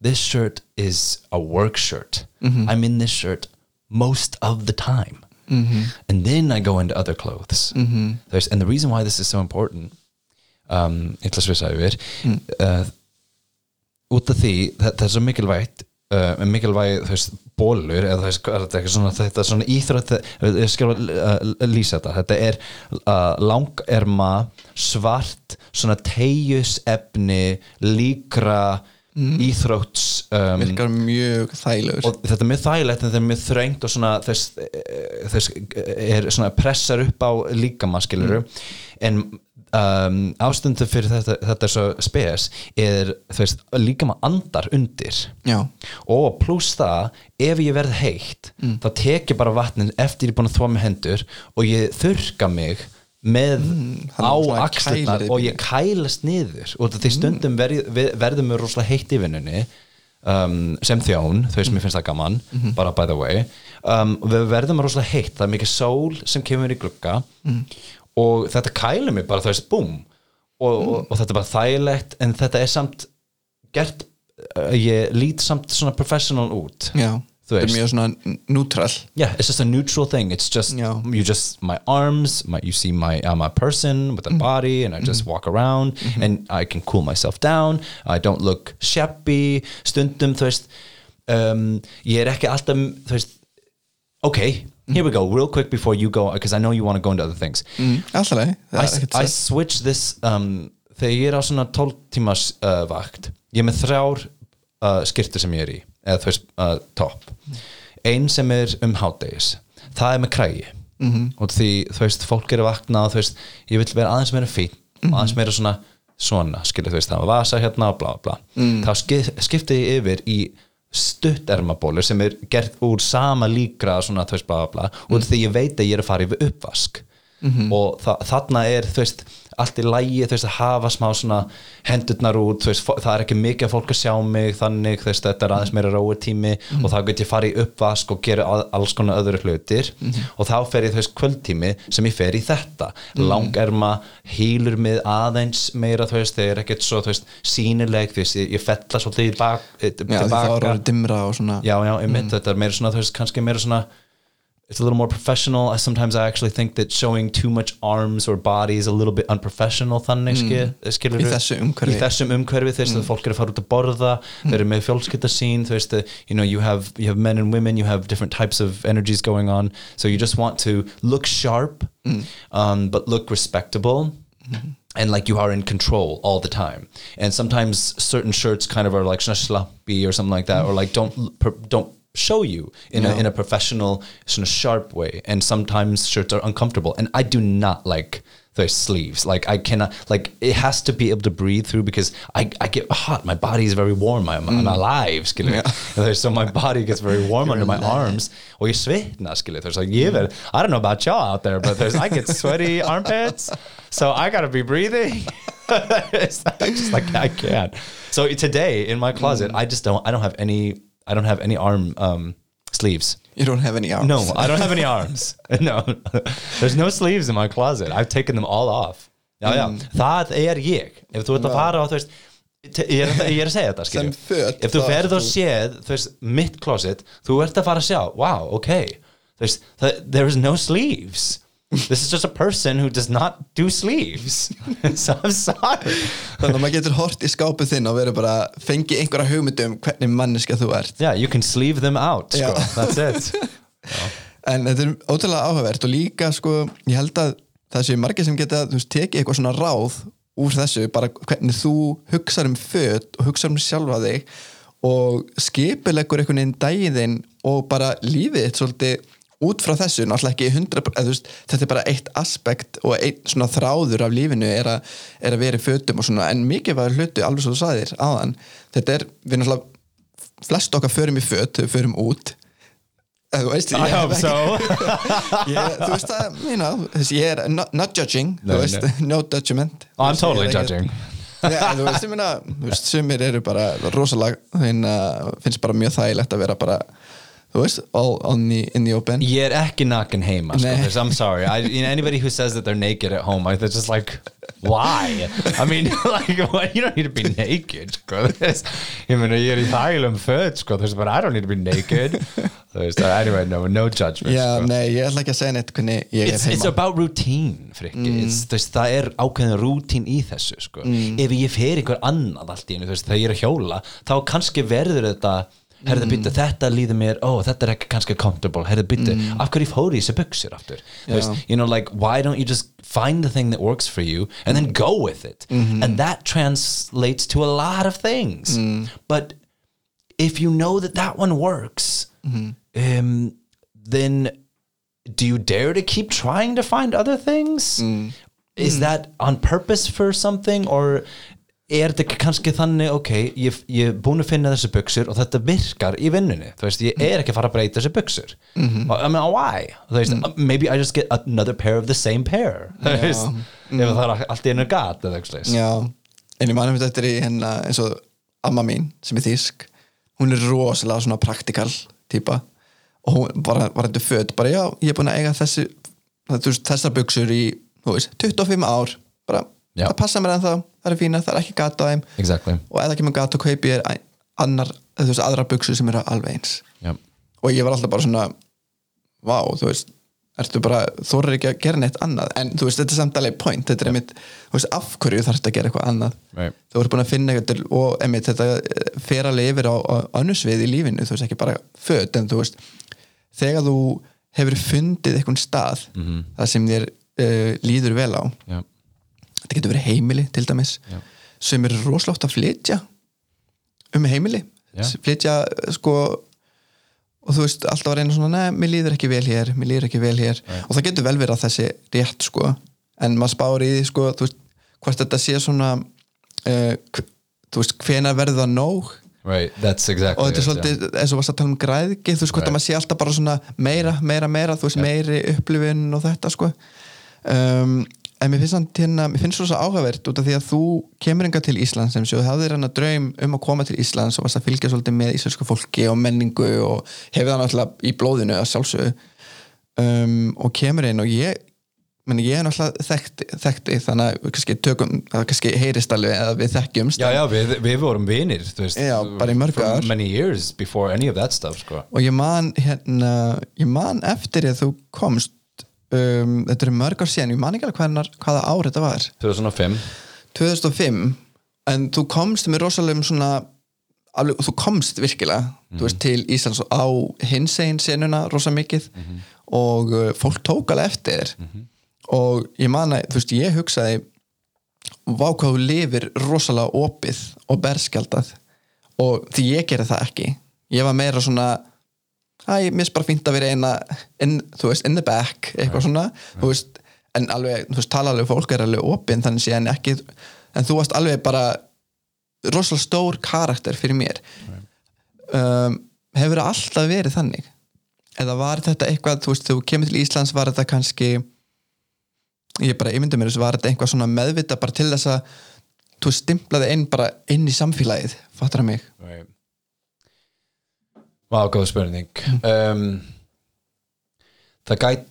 This shirt is a work shirt. I'm in this shirt most of the time. And then I go into other clothes. There's, and the reason why this is so important, um, ég ætla að svisa yfir, uh, út af því það, það er svo mikilvægt uh, mikilvæg þú veist bólur eða þú veist er þetta eitthvað svona þetta er svona íþrótt ég skal uh, lýsa þetta þetta er langerma svart svona teigjusefni líkra íþrótts um, virkar mjög þægilegur. og þetta er mjög þægilegt en þetta er mjög þröngt og svona þess, þess er svona pressar upp á líkama skiluru en um, ástundu fyrir þetta, þetta er svo spes er þess, líkama andar undir. Já, og pluss það ef ég verð heitt þá tek ég bara vatnin eftir ég er búin að þvá með hendur og ég þurka mig með þannig á þig og ég kælast niður. Og því stundum verð, verðum við rosalega heitt í vinnunni um, sem þjón, þau sem ég finnst það gaman bara by the way. Um, við verðum rosalega heitt, það er mikið sól sem kemur í glugga og þetta kælir mig bara veist, búm. Og, og, og þetta er bara þægilegt en þetta er samt gert uh, ég lít samt svona professional út. Já þetta er veist. mjög svona neutral. Yeah it's just a neutral thing. It's just Já. you just my arms my, you see my I'm a person with a body and I just walk around and I can cool myself down. I don't look shabby. Stundum þú veist um, ég er ekki alltaf þú veist okay here we go real quick before you go because I know you want to go into other things. Mm, alltaf leið. I, I switch this um, þegar ég er á svona 12 tímas uh, vakt ég er með þrjár uh, skirtur sem ég er í eða þú veist uh, topp. Ein sem er um hádegis það er með krægi. -hmm. og því þú veist fólk er að vakna og þú veist ég vil vera aðeins meira fín aðeins meira svona svona skilur þú veist það var vasa hérna og bla bla. Þá skip, skipti ég yfir í stuttermabólur sem er gert úr sama líkra svona þú veist bla bla bla. Og því ég veit að ég er að fara yfir uppvask og þa þarna er þú veist allt í lægi þú veist að hafa smá svona hendurnar út þú veist það er ekki mikið að fólk að sjá mig þannig þú veist þetta er aðeins meira rói tími og þá get ég farið uppvask og gera alls konar öðru hlutir. Og þá fer ég þú veist kvöldtími sem ég fer í þetta. Langerma hýlur mig aðeins meira þú veist þegar ekkert svo þú veist sínileg þú veist ég, ég fella svolítið í bak, eh, já, því það var tilbaka. orðið dimra og svona. Já, já, ég mynd þetta er meira svona, þú veist, kannski meira svona it's a little more professional. I sometimes I actually think that showing too much arms or body is a little bit unprofessional þannig mm. skil, Í þessu umhverfi. í þessum umhverfi þú veist að fólk er að fara út að borða þau eru með fjölskylda sín þú veist að you know you have, you have men and women you have different types of energies going on. So you just want to look sharp um, but look respectable. And like you are in control all the time. And sometimes certain shirts kind of are like sloppy or something like that or like don't don't show you in a in a professional svona sharp way. And sometimes shirts are uncomfortable. And I do not like those sleeves. Like I cannot like it has to be able to breathe through because I, I get hot. My body is very warm. I'm, I'm mm. alive yeah. so my body gets very warm under my arms. Og ég svitna skilur there's like ég verð I don't know about y'all out there but there's I get sweaty armpits. So I gotta be breathing. It's just like I can't. So today in my closet mm. I just don't I don't have any I don't have any arm um, sleeves You don't have any arms no, I don't have any arms. No, there's no sleeves in my closet. I've taken them all off. Já, já, það er ég. Ef þú ert að fara á, þú veist, ég er, ég er að segja þetta, skilju. Sem föt, Ef þú ferð og séð, þú veist, mitt closet, þú ert að fara að sjá, wow, ok, þú veist, there is no sleeves. This is just a person who does not do sleeves. so I'm sorry. Þannig að maður getur hort í skápið þinn og verið bara fengi einhverja hugmyndum hvernig manneska þú ert Yeah, you can sleeve them out, sko. Já. That's it. En þetta er ótrúlega áhugavert og líka sko, ég held að það séu margir sem geta þú veist, tekið eitthvað svona ráð úr þessu, bara hvernig þú hugsar um föt og hugsar um sjálfa þig og skipilegur einhvern veginn þinn og bara lífið þitt svolítið út frá þessu, náttúrulega ekki 100 eða, þú veist, þetta er bara eitt aspekt og einn svona þráður af lífinu er, a, er að vera í fötum og svona, en mikið var hluti alveg svo þú sagðir áðan, þetta er við náttúrulega flest okkar förum í föt, við förum út Eða, þú veist, I ég- hope so. ég, þú veist að, you know, þess, ég er not, not judging, No, veist, no, judgment Oh, I'm veist, totally ég er judging. Já, þú veist, ég veist, sumir eru bara rosalega, hérna, finnst bara mjög þægilegt að vera bara, þú veist, all on the, in the open Ég er ekki nakin heima sko, I'm sorry I, you know, Anybody who says that they're naked at home I, They're just like Why? I mean like, what, You don't need to be naked sko. There's- Ég meina ég er í þælum föt sko. There's, But I don't need to be naked There's, Anyway, no, no judgment Já, sko. nei, ég ætla ekki að segja neitt hvernig ég It's, er it's heima about routine frikki it's, veist, það er ákveðin rútín í þessu sko. ef ég fer ykkur annað allt í veist, þegar ég er að hjóla þá kannski verður þetta herðu mm. byttu, þetta líður mér, ó, þetta er ekki kannski comfortable, herðu byttu, af hverju fór í þessi buksur aftur, veist, you know, like why don't you just find the thing that works for you and then go with it? And that translates to a lot of things. But if you know that that one works um, then do you dare to keep trying to find other things? Is that on purpose for something or er þetta kannski þannig ok, ég, er búin að finna þessi buksur og þetta virkar í vinnunni. Þú veist, ég er ekki að fara að breyta þessi buksur I mean, why? þú veist, maybe I just get another pair of the same pair. Þú veist, ef það er allt í einu gat eitthvað slags. Já, en ég manum þetta er í hérna eins og amma mín sem er þýsk hún er rosalega svona praktikal típa og hún bara var þetta föt bara já, ég er búin að eiga þessi þú veist, þessar buksur í þú veist, 25 ár. Bara, Já. það passa mér ennþá, það er fína, það er ekki gata á þeim exactly og ef það kemur gata kaupi ég æ- annar, þú veist, aðra buksur sem eru alveg eins Já. og ég var alltaf bara svona vá, þú veist, ertu bara þorir ekki að gera neitt annað, en þú veist, þetta er samt alveg point, þetta er einmitt, þú veist, af hverju þarf þetta að gera eitthvað annað Right. þú ert búin að finna eitthvað til og einmitt, þetta eh, fer alveg yfir á, á önnusvið í lífinu, þú veist, ekki bara föt, en þú veist, þegar þú hefur fundið eitthvað stað Mhm. það sem þér uh, líður vel á Já. Þetta getur verið heimili til dæmis Já. sem er rosalótt að flytja um heimili. Flytja sko og þú veist alltaf að reyna svona neð, mér líður ekki vel hér, mér líður ekki vel hér. Og það getur vel verið að þessi rétt sko. En maður spáir í því sko veist, hvort þetta sé svona uh, þú veist, hvenær verður það nóg? Right, that's exactly og þetta er svolítið eins og varst að tala um græðgi þú veist hvort Right. að maður sé alltaf bara svona meira, meira, meira þú veist meiri upplifun og þetta sko. Um, en mér finnst hérna mér finnst svo áhugavert út af því að þú kemur enga til Íslands sem séu hafðir hann að draum um að koma til Íslands og varst að fylgja svolítið með íslensku fólki og menningu og hefur það náttúrulega í blóðinu að sjálfsögðu um, og kemur inn og ég meni, ég er náttúrulega þekkti, þekkti þannig að kannski tökum að kannski heyrist alveg að við þekkjumst Já, já, við, við vorum vinir veist, Já, bara í mörg ár. many years before any of that stuff sko. og ég man hérna ég man eftir að þú komst um, þetta eru mörg ár síðan ég man ekki alveg hvaða ár þetta var. 2005 2005 en þú komst með rosalegum svona alveg, þú komst virkilega þú veist, til Íslands á hinsegin senuna rosa mikið og uh, fólk tók alveg eftir þér. Og ég man að, þú veist, ég hugsaði vá hvað þú lifir rosalega opið og berskjaldað. Og því ég gerði það ekki. Ég var meira svona æ, mér er bara fínt að vera eina in, þú veist, in the back, eitthvað svona þú veist, en alveg, þú veist, tala alveg fólk er alveg opinn, þannig sé en ekki en þú varst alveg bara rosalega stór karakter fyrir mér. Um, hefur það alltaf verið þannig? Eða var þetta eitthvað, þú veist, þú kemur til Íslands var þetta kannski ég bara ímyndi mér þessu, var þetta eitthvað svona meðvita bara til þess að þú stimplaði inn bara inn í samfélagið fattar það mig? Right. Vá, góð spurning. Um, gæt,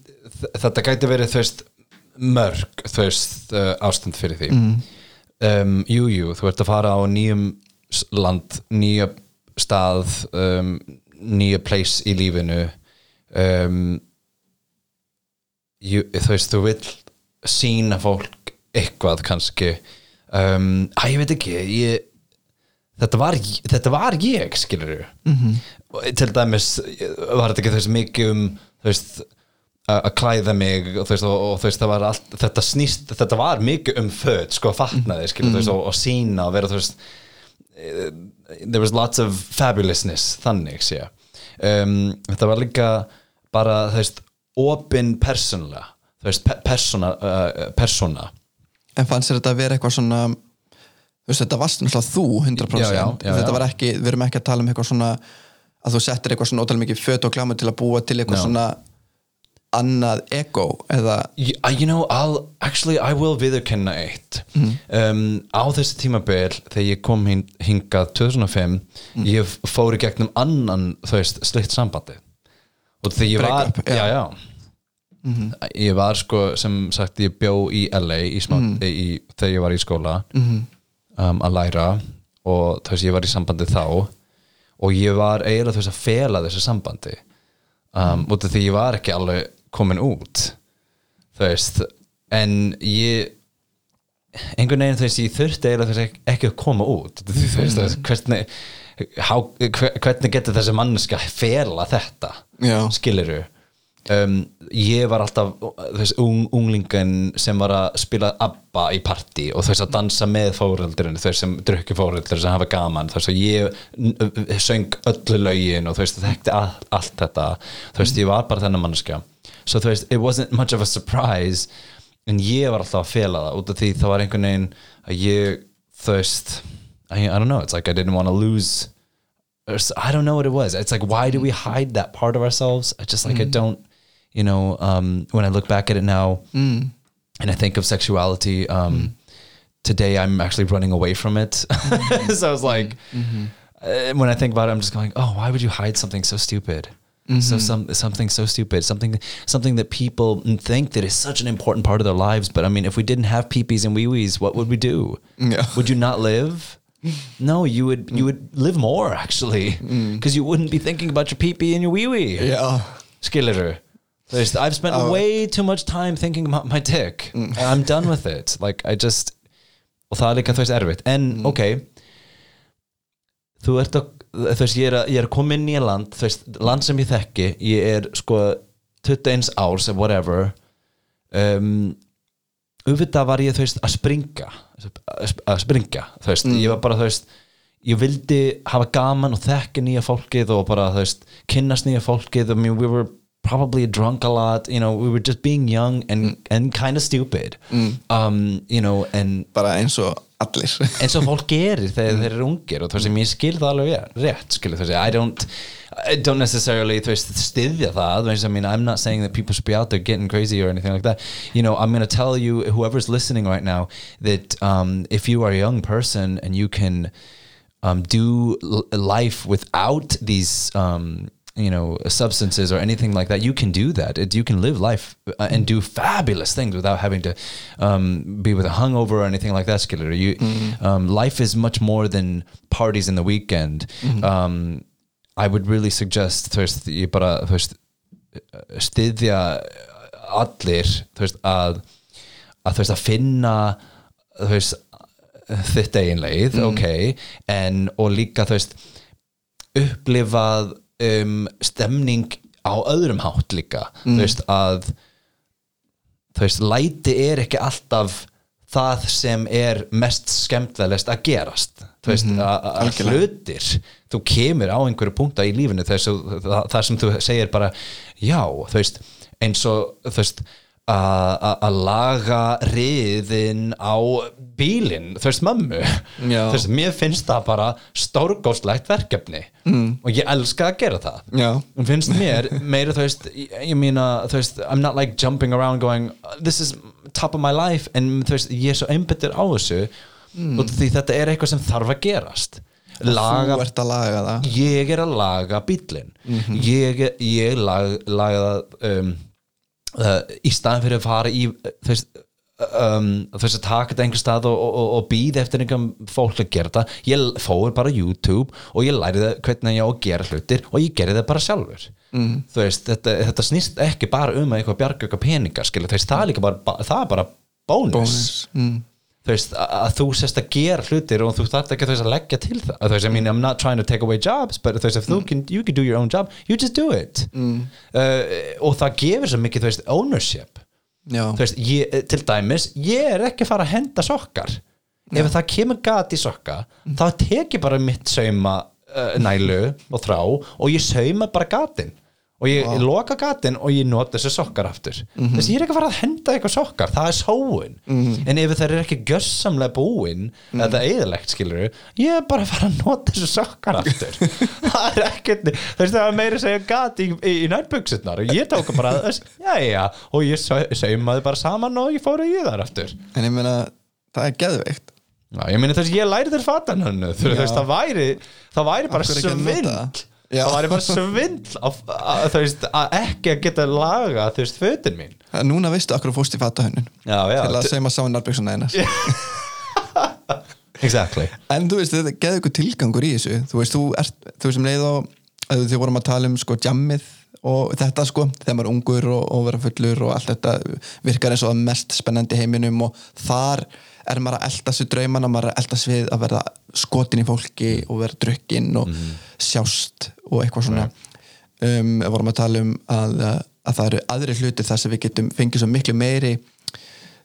þetta gæti verið þú veist mörg þú veist uh, ástand fyrir því. Um, jú, jú, þú ert að fara á nýjum land nýja stað um, nýja place í lífinu. Um, jú, þú veist, þú vill sína fólk eitthvað kannski. Um, að ég veit ekki ég þetta var, þetta var ég skilur -hmm. Til dæmis var þetta ekki þess mikið um að að klæða mig og, veist, og, og veist, var allt, þetta snýst þetta var mikið um föt, sko, fatnaði skilur, þú veist, og, og sína og vera, þú veist eh, there was lots of fabulousness þannig, sé um, þetta var líka bara, þú veist, opin persónlega, þú veist, pe persóna uh, persóna en fannst þér þetta að vera eitthvað svona þú veist, þetta varst náttúrulega þú 100% Já, já, já, þetta var ekki, við erum ekki að tala um eitthvað svona að þú settir eitthvað svona ótrúlega mikið föt og glámu til að búa til eitthvað No. svona annað ego eða You, uh, you know, I'll actually, I will viðurkenna eitt. Um, á þessi tímabil þegar ég kom hin, hingað 2005 ég fór í gegnum annan þú veist, slitt sambandi og þegar ég var Breakup, já. já, já. ég var sko sem sagt, ég bjó í LA í smá, í, þegar ég var í skóla. Um, að læra. Og þú veist, ég var í sambandi þá og ég var eiginlega þú veist að fela þessu sambandi. Um, út af því ég var ekki alveg komin út þú veist. En ég einhvern veginn þú veist ég þurfti eiginlega þú veist ekki að koma út. Þú veist, veist hvernig how, hver- hvernig getur þessi manneska fela þetta? Skiliru um, ég var alltaf veist, ung, unglingen sem var að spila ABBA í partí og veist að dansa með fóreldurinn þú veist sem drukki fóreldur sem hafa gaman veist og ég söng öllu lögin og þú veist þekkti allt, allt þetta þú veist ég var bara þennan manneska so veist it wasn't much of a surprise en ég var alltaf að fela það út af því það var einhvern veginn að ég veist I, I don't know it's like I didn't want to lose I don't know what it was. It's like, why do we hide that part of ourselves? I just like, I don't, you know, um, when I look back at it now and I think of sexuality, um, today I'm actually running away from it. so I was like, uh, when I think about it, I'm just going, oh, why would you hide something so stupid? So some something so stupid, something something that people think that is such an important part of their lives. But I mean, if we didn't have peepees and wee wees, what would we do? Yeah. Would you not live? No, you would you would live more actually because you wouldn't be thinking about your pee pee and your wee wee. já, Skilur Þú veist, I've spent Oh. way too much time thinking about my dick. I'm done with it. Like just og það er líka þú veist erfitt. En ok þú ert að þú veist, ég er að, ég er að koma inn í land þú veist, land sem ég þekki ég er sko 21 árs whatever um, auðvitað var ég þú veist að springa að springa þú veist, ég var bara þú veist ég vildi hafa gaman og þekki nýja fólkið og bara þú veist kynnast nýja fólkið I mean we were probably drunk a lot you know we were just being young and, and kind of stupid um, you know and bara eins og allir. eins og fólk gerir þegar þeir eru ungir og þú veist, ég skil það alveg rétt skilur þú veist, I don't I don't necessarily veist, styðja það veist, I mean, I'm not saying that people should be out there getting crazy or anything like that. You know, I'm going to tell you, whoever's listening right now that um, if you are a young person and you can um, do life without these um, you know substances or anything like that you can do that. It, you can live life uh, and do fabulous things without having to um, be with a hungover or anything like that skilur you um, life is much more than parties in the weekend. Um, I would really suggest þú veist, ég bara þú veist, styðja allir þú veist, að að að finna þitt eigin leið, ok en og líka upplifað um, stemning á öðrum hátt líka. Þú veist að þú veist, læti er ekki alltaf það sem er mest skemmtilegast að gerast. Þú veist, mm að algjörlega. hlutir þú kemur á einhverju punkta í lífinu að það sem þú segir bara já, þú veist, eins og þú veist að laga riðin á bílinn, Já. þú veist, mér finnst það bara stórgóðslegt verkefni. Mm. og ég elska að gera það. Og finnst mér meira þú veist ég, meina þú veist I'm not like jumping around going this is top of my life. En þú veist ég er svo einbyttur á þessu. Og því þetta er eitthvað sem þarf að gerast. Laga Þú ert að laga það. Ég er að laga bílinn ég, ég lag, laga það um, uh, í staðin fyrir að fara í uh, þú veist um, veist að taka þetta einhver stað og, og, og býða eftir einhverjum fólk að gera þetta ég fóður bara YouTube og ég læri það hvernig ég á að gera hlutir og ég gerði það bara sjálfur mm. veist, þetta, þetta snýst ekki bara um að eitthvað bjarga eitthvað peningar skilur, veist, það er líka bara, það bara bónus, Bónus mm. Þú veist, að, þú sérst að gera hlutir og þú þarf ekki að leggja til það. Þú veist, I mean, I'm not trying to take away jobs but þú veist, if þú can, you can do your own job you just do it. Uh, og það gefur svo mikið, þú veist, ownership. Já, þú veist, ég, til dæmis ég er ekki að fara að henda sokkar. Ef það kemur gat í sokka þá tek ég bara mitt sauma uh, nælu og þrá og ég sauma bara gatin og ég, ég loka gatin og ég nota þessi sokkar aftur. Þess að ég er ekki að fara að henda eitthvað sokkar það er sóun. En ef það er ekki gössamlega búin eða eðalegt skilur ég er bara að fara að nota þessi sokkar aftur. Það er ekkert þú veist það er meira að segja gat í, í, í nærbuksetnar og ég tók bara þess já og ég sau- saumaði bara saman og ég fór að ég þar aftur. En ég meina það er geðveikt. Já, ég meina þess að ég læri þér fatan hann þú Já. veist, það væri það væri bara að svindl? Já. það væri bara svindl að, að, þú veist, að ekki að geta laga þú veist, fötin mín. Núna veistu okkur fórst í fatahönnun. Já, já, Til að seima saman nærbyggsunna einas exactly. En þú veist, þetta geði ykkur tilgangur í þessu. Þú veist, þú ert, þú veist, um leið og að Þið vorum að tala um sko jammið og þetta sko, þegar maður er ungur og, og vera fullur og allt þetta virkar eins og það mest spennandi í heiminum og þar er maður að elda sér draumana maður er að elda við að verða skotin í fólki og vera drukkinn og sjást og eitthvað svona. Um, vorum að tala um að, að það eru aðri hluti þar sem við getum fengið svo miklu meiri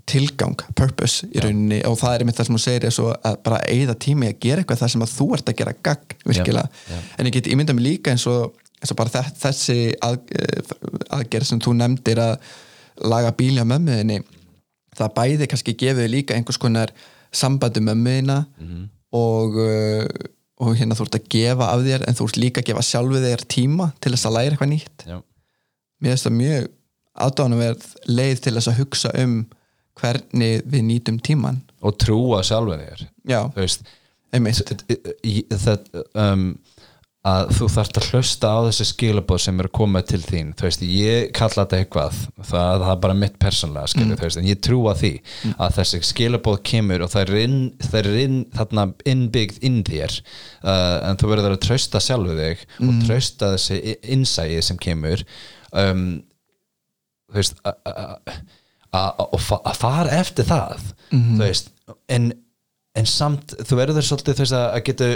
tilgang, purpose í rauninni. Og það er einmitt það sem þú segir að bara eigða tími að gera eitthvað það sem að þú ert að gera gagn virkilega, Já, já. en ég get ímyndað mig líka eins og, eins og bara þess, þessi að, eh, aðgerð sem þú nefndir að laga bíli á mömmuðinni það bæði kannski gefið líka einhvers konar sambandi mömmuðina Mhm. og uh, og hérna þú ert að gefa af þér en þú ert líka að gefa sjálfu þér tíma til þess að læra eitthvað nýtt. Já, mér finnst það mjög aðdáðanverð leið til þess að hugsa um hvernig við nýtum tíman og trúa sjálfum þér. Já, einmitt. í- það, um, að þú þarft að hlusta á þessi skilabóð sem eru komið til þín. Þú veist, ég kalla þetta eitthvað. Það, það er bara mitt persónlega þú veist, en ég trúa því að þessi skilabóð kemur og það er, inn, það er inn, þarna innbyggð inn þér uh, en þú verður að trausta sjálfu þig og trausta þessi innsæið sem kemur um, þú veist að fara eftir það þú veist en, en samt, þú verður svolítið þú veist að geta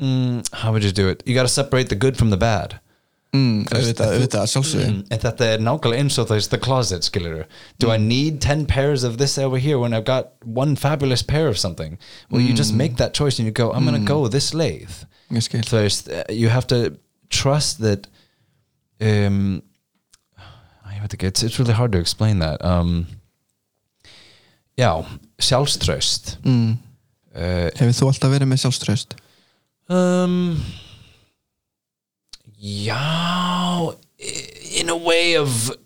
mm, how would you do it, you gotta separate the good from the bad. Mm, auðvitað, auðvitað, sjálfsögðu. Mm, en þetta er nákvæmlega eins og þú veist the closet skilur do I need 10 pairs of this over here when I've got one fabulous pair of something? Well you just make that choice and you go I'm gonna go this leið þú veist, uh, you have to trust that um, ég veit ekki, it's, it's really hard to explain that um, já, sjálfströst mm. uh, hefur þú alltaf verið með sjálfströst um, yeah, in a way of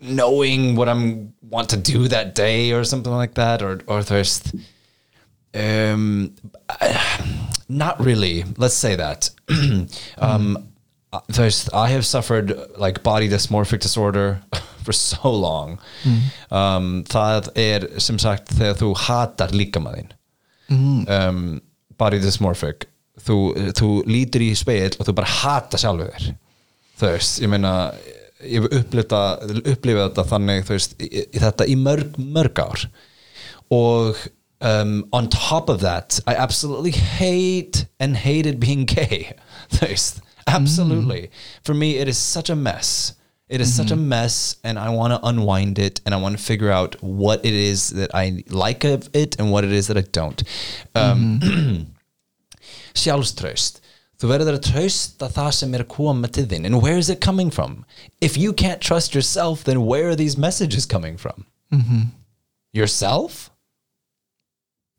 knowing what I'm want to do that day or something like that or, or veist um, not really. Let's say that. Um, þú veist, I have suffered like body dysmorphic disorder for so long. Um, það er sem sagt þegar þú hatar líkamaðinn um, body dysmorphic. Þú, þú lítur í speil og þú bara hata sjálfur þér. Þú veist, ég meina ég hef upplifað þetta þannig þú veist, í, í þetta í mörg, mörg ár. Og um, on top of that I absolutely hate and hated being gay. Absolutely. For me it is such a mess it is such a mess and I want to unwind it and I want to figure out what it is that I like of it and what it is that I don't. Um, sjálfströst þú verður að trausta það sem er að koma til þín and where is it coming from? If you can't trust yourself then where are these messages coming from? -hmm. yourself?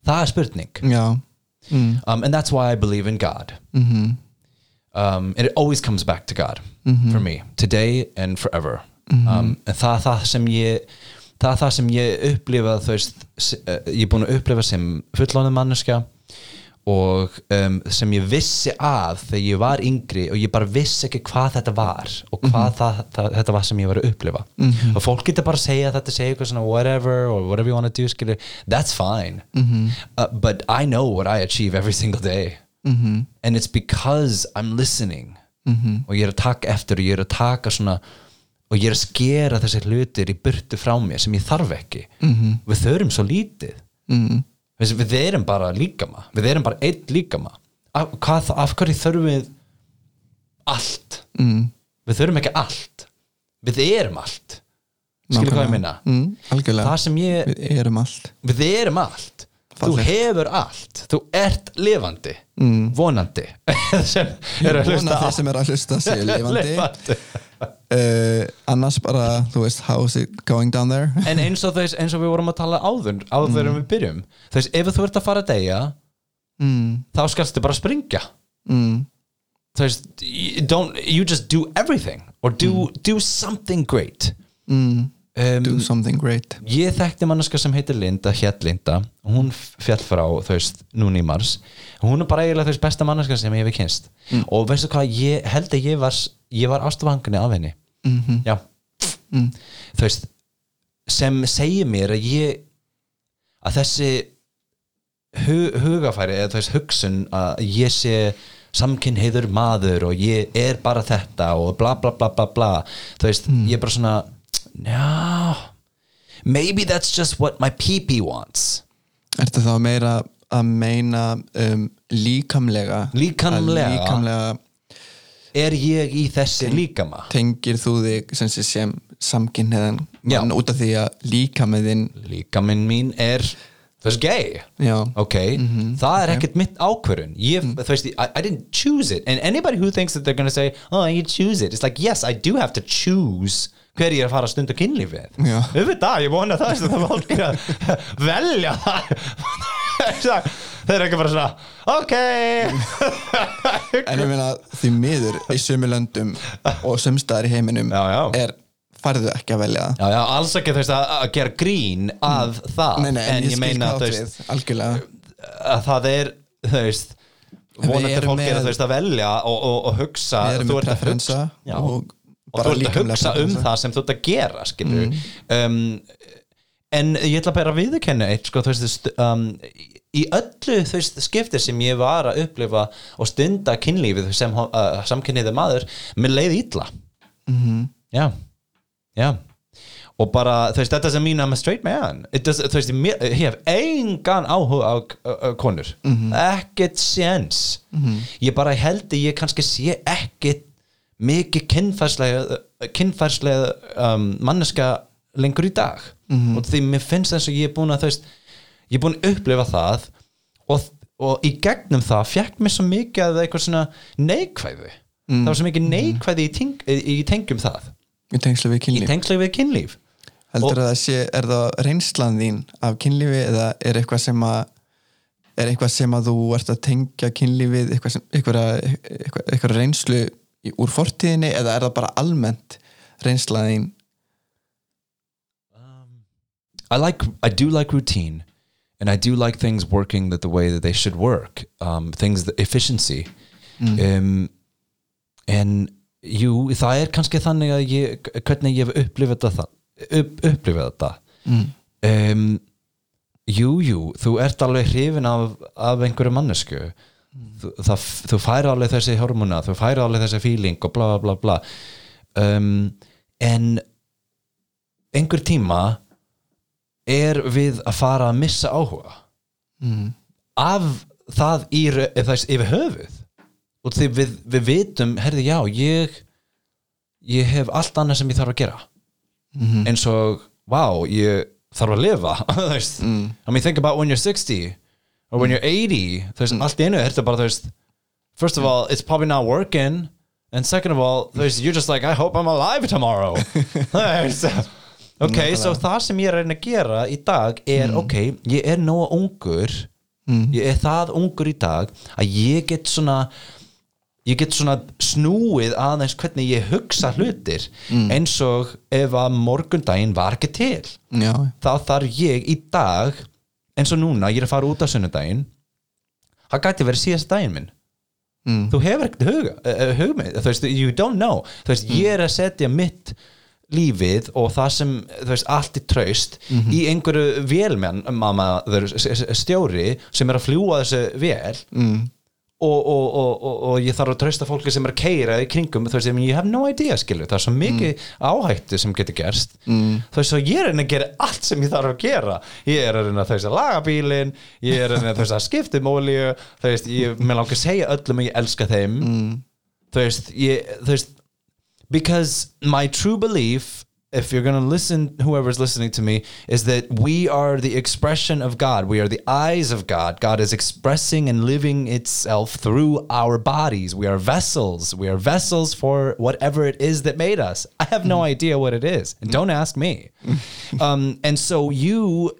Það er spurning já, um, and that's why I believe in God. Um, and it always comes back to God for me today and forever. Um, en það er það sem ég það er það sem ég upplifa þú veist, eh, ég er búin að upplifa sem fullónum manneska og um, sem ég vissi af þegar ég var yngri og ég bara vissi ekki hvað þetta var og hvað það, það, þetta var sem ég var að upplifa. Og fólk getur bara að segja þetta segja eitthvað svona whatever or whatever you want to do skilur, that's fine. Uh, but I know what I achieve every single day. -hmm. and it's because I'm listening -hmm. og ég er að taka eftir og ég er að taka svona og ég er að skera þessir hlutir í burtu frá mér sem ég þarf ekki. -hmm. við þurfum svo lítið. Mm, við, við erum bara líkama. Við erum bara einn líkama. Af, hvað, af hverju þurfum við allt? Mm, við þurfum ekki allt. Við erum allt. Skilur hvað ég minna mm, algjörlega, það sem ég, við erum allt. Við erum allt þú hefur allt, þú ert lifandi. Mm. vonandi. Sem er að hlusta þeir sem er að hlusta séu lifandi. uh, annars bara, þú veist how's it going down there? En eins og, þess, eins og við vorum að tala áður áður en við byrjum þess, ef þú ert að fara að deyja mm, þá skalstu bara springa mm, þú veist, you don't, you just do everything or do, do something great. Mm, um, do something great. Ég þekkti manneska sem heitir Linda hétt Linda, hún fjall frá þú veist, núna í mars. Hún er bara eiginlega veist besta manneska sem ég hef kynst og veistu hvað, ég held að ég var ég var ástofangni af henni. Mm já, þú veist sem segir mér að ég að þessi hu, hugafæri eða veist hugsun að ég sé samkynheiður maður og ég er bara þetta og bla bla bla bla bla. Þú veist, ég er bara svona no maybe that's just what my PP wants. Ertu þá meira að meina um, líkamlega? Líkamlega? að líkamlega? er ég í þessi líkama? tengir þú þig sem sé sem samkynneðan Já. mann út af því að líkamæðin líkaminn mín er þú veist gay. Já, ok, það er ekkert mitt ákvörun ég, þú veist, I, I didn't choose it. And anybody who thinks that they're gonna say oh, you choose it, it's like, yes, I do have to choose hver ég er að fara að stunda kynlífið auðvitað, ég vona það það fólk er að velja það. Þeir eru ekki bara svona ok. En ég meina því miður í sömu löndum og sömstaðar í heiminum Já, já. er farðu ekki að velja það. Já, já, alls ekki veist að, að gera grín að það, nei, nei, en, ég, skil meina veist, að það er þú veist vonandi fólk er veist að velja og, og, og hugsa við erum með að preferensa og og þú ert að hugsa um það sem þú ert að gera skilur um, en ég ætla bara að viðurkenna eitt sko, veist, st- um, í öllu veist, skiptir sem ég var að upplifa og stunda kynlífið sem uh, samkynniði maður, mér leið ítla Mhm. já, já. Og bara, þú veist, þetta sem mín I'm a straight man. Does, þú veist, ég hef engan áhuga á uh, konur. Ekkert séns. Ég bara held að ég kannski sé ekkert mikið kynfærslega kynfærslega um, manneska lengur í dag. Og því mér finnst þess að ég er búin að veist, ég er búin að upplifa það og, og í gegnum það fekk mér svo mikið að eitthvað svona neikvæði. Það var svo mikið neikvæði í, teng, í tengjum það. Í tengslu við kynlíf. Tengslu við kynlíf. Heldur að það sé, er það reynslan þín af kynlífi eða er eitthvað sem að er eitthvað sem að þú ert að tengja kynlífið eitthvað, sem, eitthvað, eitthvað, eitthvað reynslu í, úr fortíðinni eða er það bara almennt reynslan þín? I like I do like routine and I do like things working the way that they should work um, things that efficiency. Um, en jú, það er kannski þannig að ég, hvernig ég hef upplifað þetta upp, upplifað þetta. Mm. um, jú, jú, þú ert alveg hrifin af, af einhverju mannesku þú, það, þú færi alveg þessi hormona, þú færi alveg þessi feeling og bla bla bla um, en einhver tíma er við að fara að missa áhuga Mm. af það í, þess yfir höfuð og því við, við vitum, herði já ég ég hef allt annað sem ég þarf að gera Mhm. eins og, vá, ég þarf að lifa þú veist, Mm. I mean think about when you're 60 or when you're 80 þú veist, allt í einu er þetta bara, þú veist first of all, it's probably not working. And second of all, þú veist, you're just like I hope I'm alive tomorrow. Þú veist, ok, so það sem ég er að reyna að gera í dag er, ok, ég er nóga ungur. Ég er það ungur í dag að ég get svona ég get svona snúið aðeins hvernig ég hugsa hlutir eins og ef að morgundaginn var ekki til. Já, þá þarf ég í dag eins og núna, ég er að fara út á sunnudaginn það gæti verið síðast daginn minn. Mm. þú hefur ekkert huga, uh, hugmið þú veist, you don't know. Þú veist, ég er að setja mitt lífið og það sem, þú veist, allt í traust í einhverju vélmenn mamma, stjóri sem er að fljúa þessu vél. Mm. Og, og, og, og, og ég þarf að trausta fólki sem er að keira í kringum þú veist, ég hef no idea skilu það er svo mikið áhættu sem getur gerst mm. þú veist, svo ég er að reyna að gera allt sem ég þarf að gera ég er að reyna að þú veist að laga bílinn ég er að reyna þú veist að skipta um olíu þú veist, ég með langar að segja öllum að ég elska þeim mm. þú veist, ég, þú veist because my true belief if you're going to listen whoever's listening to me is that we are the expression of god. We are the eyes of god. God is expressing and living itself through our bodies. We are vessels. We are vessels for whatever it is that made us. I have no idea what it is and don't ask me. Um, and so you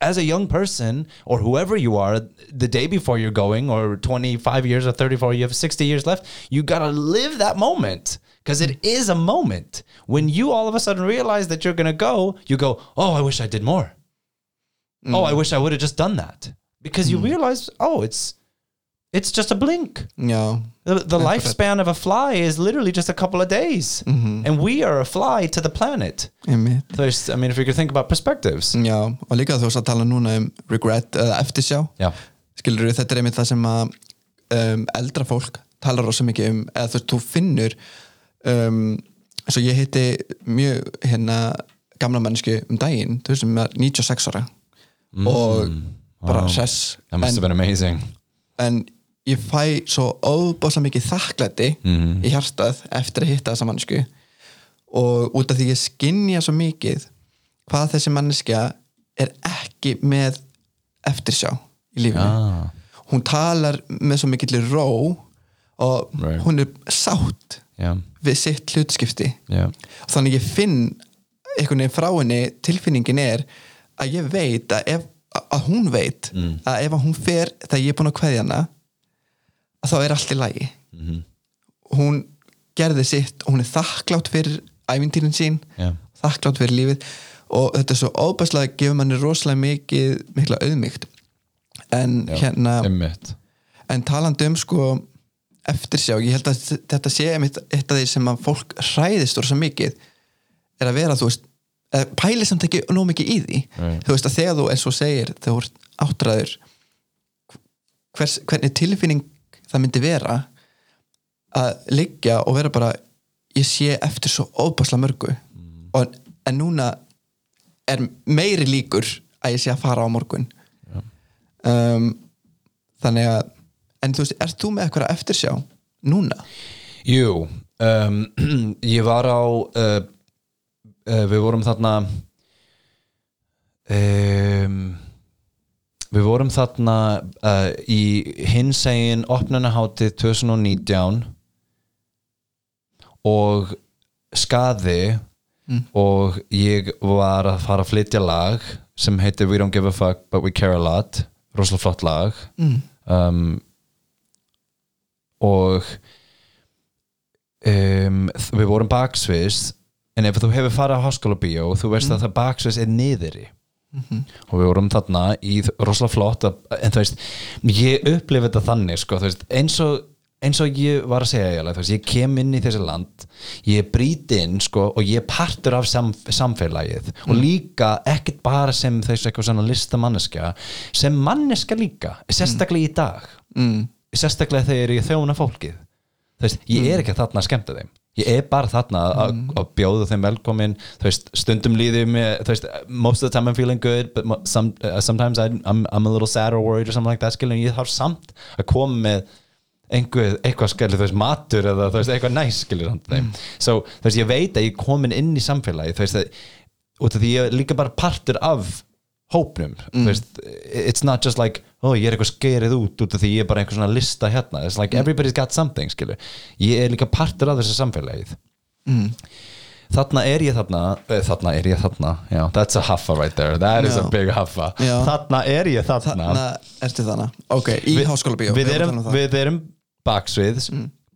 as a young person or whoever you are the day before you're going or 25 years or 34 you have 60 years left you got to live that moment because it is a moment. When you all of a sudden realize that you're going to go you go oh i wish i did more. Oh i wish i would have just done that. Because you realize oh it's it's just a blink. Já, the, the lifespan of a fly is literally just a couple of days. And we are a fly to the planet. Einmitt Þú veist, I mean if you could think about perspectives. Já, og líka þú veist að tala núna um regret eða eftirsjá. Já. skilur þetta er einmitt það sem að um, eldra fólk talar rosa mikið um eða þú veist, þú finnur um, svo ég hitti mjög hérna gamla mannsku um daginn þú veist, sem er 96 ára. Og bara Wow. hress that must en, have been amazing. en ég fæ svo óbáslega mikið þakklæti í hjartað eftir að hitta þessa mannsku og út af því ég skinja svo mikið hvað þessi manneskja er ekki með eftirsjá í lífinu. Ah. hún talar með svo mikill ró og Right. hún er sátt yeah, við sitt hlutskipti yeah. þannig ég finn einhvern veginn frá henni tilfinningin er að ég veit að, ef, að hún veit að ef hún fer þegar ég er búin að kveðja hana að þá er allt í lagi hún gerði sitt og hún er þakklátt fyrir ævintýrin sín Já. þakklátt fyrir lífið og þetta er svo óbærslega að gefa manni rosalega mikið mikla auðmygt en hérna Einmitt. en talandi um sko eftirsjá, ég held að þetta sé einmitt eitt af því sem að fólk hræðist úr svo mikið er að vera þú veist eða pæli samt ekki nóg mikið í því. Right. þú veist að þegar þú eins og segir þegar þú ert áttræður hvers, hvernig tilfinning það myndi vera að liggja og vera bara ég sé eftir svo óbásla mörgu. Og, en núna er meiri líkur að ég sé að fara á morgun. Um, þannig að en þú veist, ert þú með eitthvað eftirsjá núna? Jú, um, ég var á uh, uh, við vorum þarna um, við vorum þarna uh, í hinsegin opnunahátið 2019 og skaði og ég var að fara að flytja lag sem heitir We Don't Give a Fuck But We Care a Lot rosalega flott lag. Um, og um, við vorum baksviss en ef þú hefur farið á háskóla bíó þú veist að það baksviss er niðri. Og við vorum þarna í rosalega flott en þú veist, ég upplifi þetta þannig sko, veist, eins og eins og ég var að segja þú veist, ég kem inn í þessi land ég brýt inn sko, og ég partur af sam, samfélagið. Og líka ekkert bara sem þessu eitthvað svona listamanneska sem manneska líka, sérstaklega í dag. Mm. Sérstaklega þegar ég þjóna fólkið. Veist, ég er ekki þarna að skemmta þeim. Ég er bara þarna að að bjóða þeim velkomin veist, stundum mér þú veist, most of the time I'm feeling good but some, uh, sometimes I'm, I'm, a little sad or worried or something like that, skilur, en ég þarf samt að koma með einhver, eitthvað skilur, þú veist, matur eða þú veist, eitthvað næs, skilur þeim. So, þú veist, ég veit að ég er komin inn í samfélagi þú veist, út af því ég er líka bara partur af hópnum þú veist, it's not just like oh, ég er eitthvað skerið út út af því ég er bara einhver svona lista hérna, it's like everybody's got something skilur, ég er líka partur af þessu samfélagið. Þarna er ég þarna eh, þarna er ég þarna, já, that's a huffa right there. That is Já. a big huffa. Já. þarna er ég þarna. Þannig ertu þannig Ok, í háskóla bíó við erum, við erum baksviðs.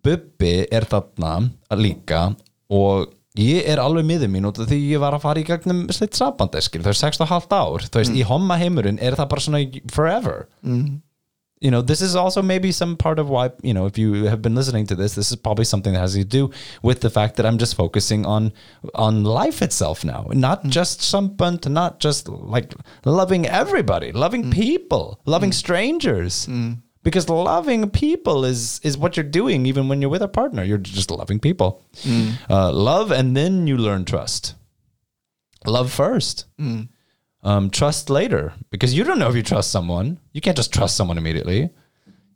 Bubbi er þarna líka og ég er alveg miður mín út af því ég var að fara í gegnum slitt sabandeskil, þau er 6,5 ár. Þú veist, í homma heimurinn er það bara svona forever. You know, this is also maybe some part of why, you know, if you have been listening to this, this is probably something that has to do with the fact that I'm just focusing on on life itself now, not just samband, not just like loving everybody, loving people, loving strangers. Because loving people is is what you're doing even when you're with a partner. You're just loving people. Uh, love and then you learn trust. Love first. Um, trust later because you don't know if you trust someone. You can't just trust someone immediately.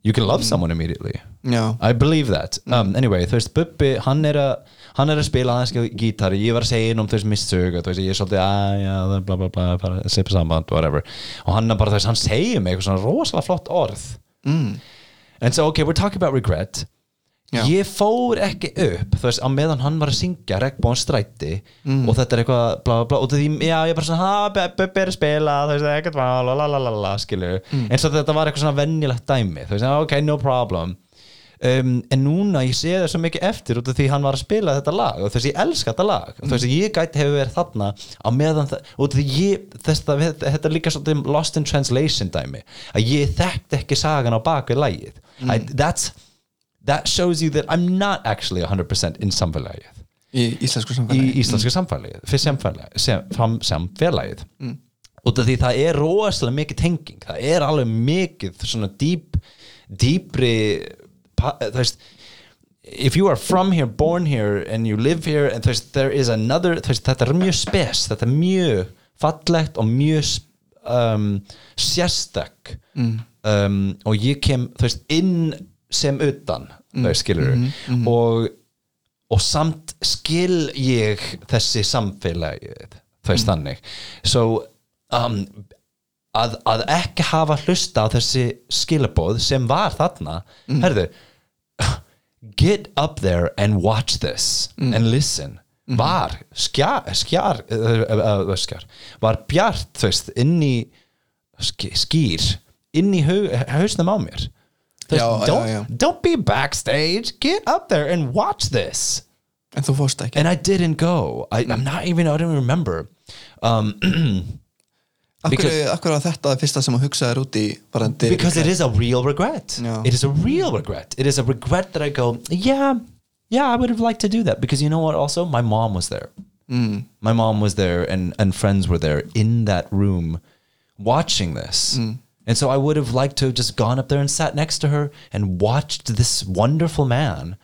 You can love someone immediately. Já, I believe that. Um, anyway, þú veist, Bubbi, hann er að hann er að spila aðeins gítari ég var að segja inn um þú veist missug þú veist, ég er svolítið að, já, er bla bla bla bara sipa samband, whatever og hann er bara, þú veist, hann segir mig eitthvað svona rosalega flott orð mm. and so, okay, we're talking about regret. Já. ég fór ekki upp þú veist, á meðan hann var að syngja regnbóðan stræti og þetta er eitthvað bla bla bla og því, já, ég er bara svona, ha, Bubbi er að spila þú veist, ekkert la la la la la skilur, eins og þetta var eitthvað svona vennilegt dæmi þú veist, ok, no problem um, en núna ég sé það svo mikið eftir út af því hann var að spila þetta lag og þess að ég elska þetta lag. Og þess að ég gæti hefur verið þarna á meðan það, út af því ég þess að þetta er líka svolítið lost in translation dæmi að ég þekkti ekki sagan á bakvið lagið. I, that's that shows you that I'm not actually 100% in samfélagið. Í íslensku í samfélagi íslenska samfélagið fyrir samfélagið, sem, samfélagið. út af því það er rosalega mikið tenging það er alveg mikið svona dýp dýpri veist if you are from here, born here and you live here and veist, there is another veist, þetta er mjög spes, þetta er mjög fallegt og mjög um, sérstak um, og ég kem inn sem utan veist, skilur og og samt skil ég þessi samfélagið þú veist þannig. So, um, að, að ekki hafa hlusta á þessi skilabóð sem var þarna herðu get up there and watch this and listen. Var skjar, skjar, uh, uh, uh, skjar. Var bjart þú veist inn í sk skýr inn í hau, hausnum á mér. Þú Já, já, don't, já. don't be backstage. Get up there and watch this. En þú fórst ekki. And I didn't go. I, I'm not even I don't remember. Um, Akkur, because- akkur er- var er þetta það fyrsta sem þú hugsaðir út í because it is a real regret. It is a real regret. It is a regret that I go yeah yeah I would have liked to do that. Because you know what? Also my mom was there. Hmm. My mom was there and and friends were there in that room watching this. Hmm. And so I would have liked to have just gone up there and sat next to her and watched this wonderful man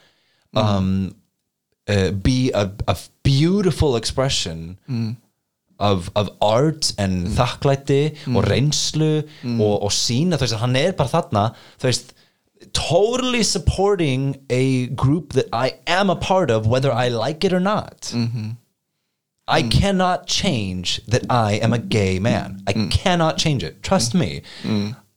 hmm. um, uh, be a, a beautiful expression of, of art and mm. þakklæti og mm. reynslu mm. og, og sína þú veist, hann er bara þarna þú veist, totally supporting a group that I am a part of whether I like it or not mm-hmm. I cannot change that I am a gay man. I cannot change it. Trust me.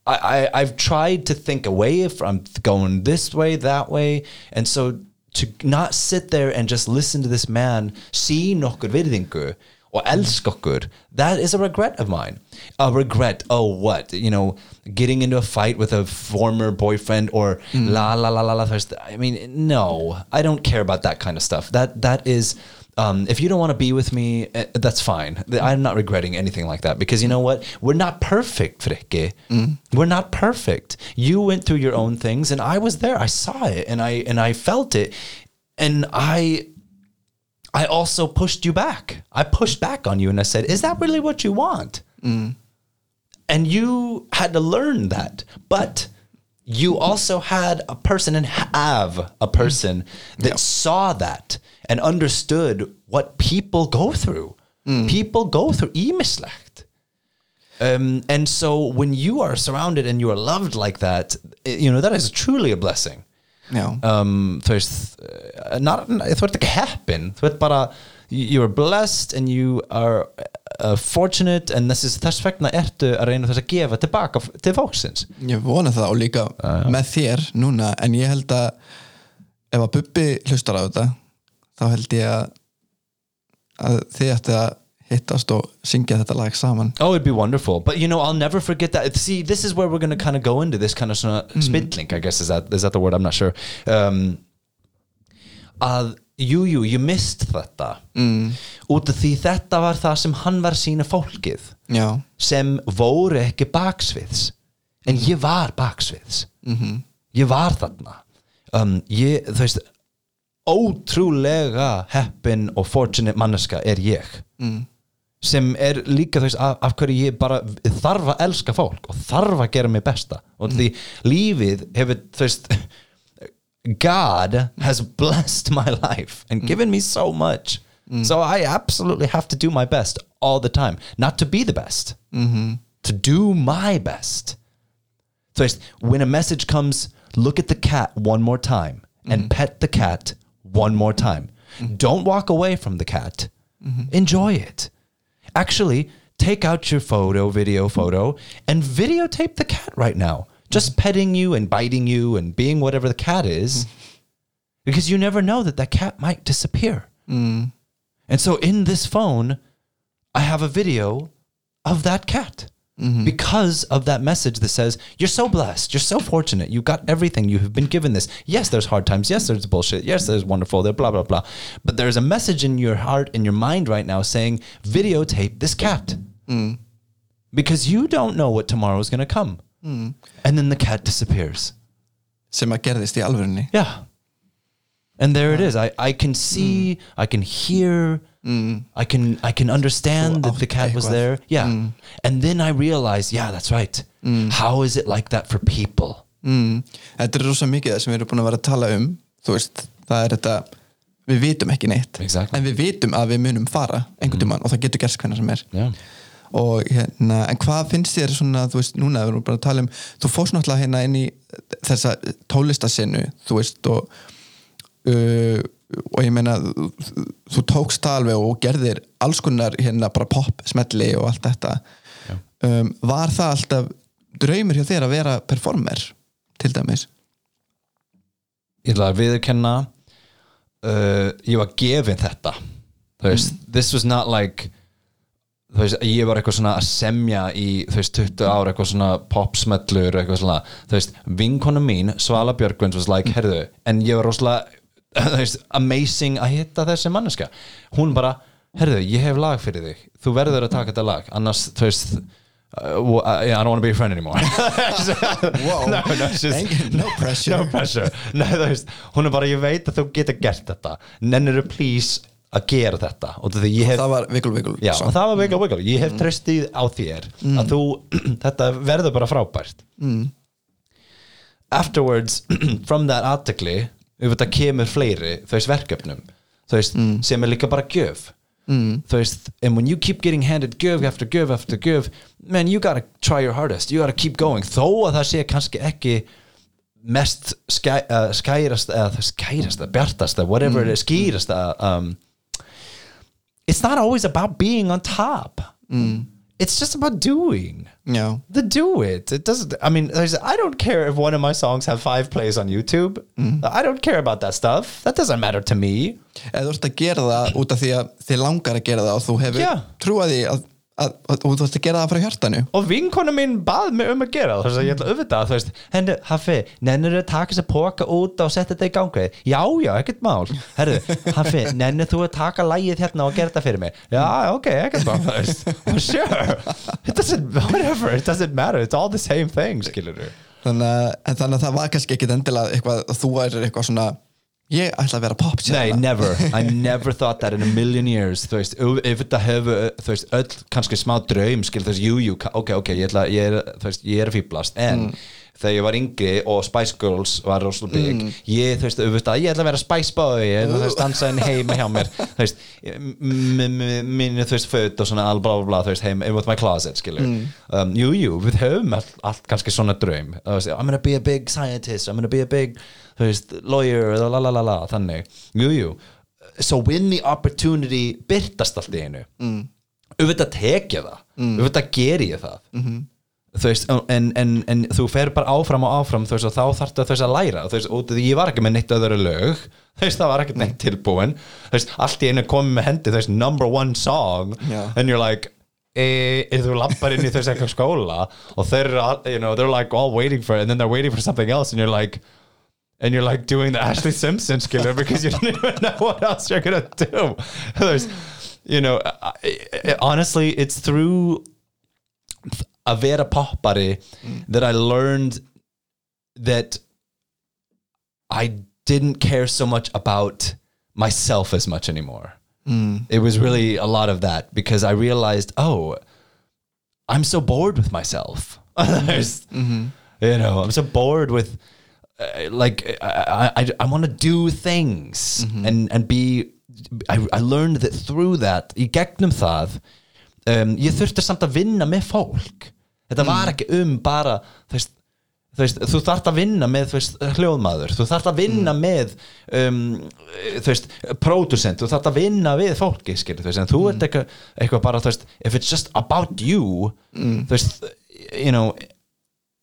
I, I, I've tried to think away from going this way, that way. And so to not sit there and just listen to this man see nokkur virðingu og elska okkur that is a regret of mine a regret, oh what you know, getting into a fight with a former boyfriend or la la la la la þú I mean, no I don't care about that kind of stuff that, that is um, if you don't want to be with me, eh, that's fine. I'm not regretting anything like that because you know what? We're not perfect, Fricke. We're not perfect. You went through your own things, and I was there. I saw it, and I and I felt it, and I. I also pushed you back. I pushed back on you, and I said, "Is that really what you want?" and you had to learn that. But you also had a person and have a person that saw that and understood what people go through. People go through ýmislegt um, and so when you are surrounded and you are loved like that you know that is truly a blessing um, þú veist uh, not, þú ert ekki heppin þú ert bara you are blessed and you are uh, fortunate and þess, þess vegna ertu að reyna þess að gefa tilbaka til fólksins. Ég vona það og líka með þér núna en ég held að ef að Bubbi hlustar á þetta þá held ég að, að þið ætti að hittast og syngja þetta lag saman Oh, it'd be wonderful. But you know, I'll never forget that. See, this is where we're going to kind of go into this kind of svona spilling, I guess is that is that the word? I'm not sure. Um, að, jú, jú, ég mist þetta mm. út af því þetta var það sem hann var sína fólkið já, sem voru ekki baksviðs en ég var baksviðs -hmm. ég var þarna um, ég, þú veist ótrúlega heppin og fortunate manneska er ég mm. Sem er líka þú veist af, af hverju ég bara þarf að elska fólk og þarf að gera mig besta. Og því mm. lífið hefur þú veist God has blessed my life and mm. given me so much. Mm. So I absolutely have to do my best all the time. Not to be the best. Mm-hmm. To do my best. So it's- when a message comes, look at the cat one more time and pet the cat one more time. Don't walk away from the cat. Mm-hmm. Enjoy it. Actually, take out your photo, video photo, and videotape the cat right now. Just petting you and biting you and being whatever the cat is. Because you never know that that cat might disappear. Mm. And so in this phone, I have a video of that cat because of that message that says, You're so blessed. You're so fortunate. you've got everything. You have been given this. Yes, there's hard times. Yes, there's bullshit. Yes, there's wonderful. There, blah, blah, blah. But there's a message in your heart, in your mind right now saying, Videotape this cat. Because you don't know what tomorrow is going to come. And then the cat disappears. sem að gerðist í alvörunni Yeah. And there it is. I, I can see, I can hear, I can I can understand Þú that the cat was there. Yeah. And then I realized, yeah, that's right. How is it like that for people? mm. þetta er rosa mikið það sem við erum búin að vera að tala um þú veist, það er þetta við vitum ekki neitt Exactly. en við vitum að við munum fara einhvern tímann og það getur gerst hvernig sem er Yeah. og hérna, en hvað finnst þér svona, þú veist, núna við erum bara að tala um þú fórst náttúrulega hérna inn í þessa tólistasinu, þú veist og uh, og ég meina þú, tókst það alveg og gerðir alls konar hérna bara pop smelli og allt þetta. Um, var það alltaf draumur hjá þér að vera performer til dæmis? Ég ætla að viðurkenna uh, ég var gefin þetta. Þú veist, this was not like þú veist, ég var eitthvað svona að semja í, þú veist, 20 ár eitthvað svona popsmellur, eitthvað svona þú veist, vinkona mín, Svala Björgvins was like, herðu, en ég var rosalega amazing að hitta þessi manneska, hún bara herðu, ég hef lag fyrir þig, þú verður að taka þetta lag, annars, þú veist uh, well, I, I don't want to be your friend anymore. Wow. no, no, just, no pressure. no pressure þú veist, hún er bara, ég veit að þú getur gert þetta. Nennir þú please að gera þetta? Og hef það var vikul vikul Já, og það var wiggle wiggle, ég hef tröstið á þér að þú, þetta verður bara frábært. Mm. afterwards from that artikli þetta kemur fleiri veist verkefnum þú veist, sem er líka bara gjöf. Mm. þú veist, and when you keep getting handed gjöf after gjöf after gjöf man, you gotta try your hardest, you gotta keep going. Þó að það sé kannski ekki mest skæ, uh, skærast eða það skærasta, bjartasta, whatever it is skýrasta um, it's not always about being on top. It's just about doing. Já, the do it. It doesn't i mean there's, i don't care if one of my songs have five plays on youtube. Mm. I don't care about that stuff. That doesn't matter to me. Eða þú ert að gera það út af því að þið langar að gera það og þú hefur Já. trúað því að, að, að þú ert að gera það frá hjartanu. Og vinkona mín bað mig um að gera það þess að ég ætla að auðvitað þú veist, henni, Hafi, nennir þú að taka þess að póka út og setja þetta í gangi já, já, ekkert mál. Herru, Hafi, nennir þú að taka lægið hérna og gera þetta fyrir mig? Já, ok, ekkert mál þú veist. sure, it doesn't whatever, it doesn't matter, it's all the same thing skilur þú þannig þannig að það var kannski ekkit endilega eitthvað að þú er eitthvað svona ég ætla að vera pop Nei, never, I never thought that in a million years. Þú veist, ef þetta hefur þú veist, öll kannski smá draum skil, þú veist, jú, jú, ok, ok, ég, ætla, ég, er, þú veist, ég er fýblast, en þegar ég var yngri og Spice Girls var rosalega big, ég, þú veist, auðvitað, ég ætla að vera Spice Boy, en þú veist, dansa henni heima hjá mér, þú veist mínu, þú veist, föt og svona bla bla, þú veist, heim, with my closet, skilur. Um, jú, jú, við höfum allt, allt kannski svona draum, þú veist, I'm gonna be a big scientist, I'm gonna be a big þú veist, lawyer, la la la la þannig, jú, jú. So when the opportunity byrtast allt í einu mm. auðvitað tek ég það. Mm. auðvitað ger ég það. -hmm. þú veist, en, en, en þú fer bara áfram og áfram þú veist, og þá þarftu að þess að læra. Þú veist, og ég var ekki með neitt öðru lög. Þú veist, það var ekki neitt tilbúin. Þú veist, allt í einu komið með hendi þú veist, number one song. Já. and you're like e, e, þú lappar inn í þessu eitthvað skóla. Og þeir eru, you know, like all waiting for it and then they're waiting for something else and you're like and you're like doing the Ashley Simpson skiller because you don't even know what else you're gonna do. There's, you know, I, I, honestly, it's through a vera poppari that I learned that I didn't care so much about myself as much anymore. Hmm. It was really a lot of that because I realized, oh, I'm so bored with myself. There's- mm-hmm. You know, I'm so bored with uh, like I I, I want to do things and and be. I, I learned that through that í gegnum það um, ég þurfti samt að vinna með fólk. Þetta var ekki um bara þú veist, þú, þarft að vinna með veist, hljóðmaður, þú þarft að vinna með um, þú veist producent, þú þarft að vinna við fólki skilur, þú veist, en þú ert eitthvað, eitthvað bara, þú veist, if it's just about you þú veist, you know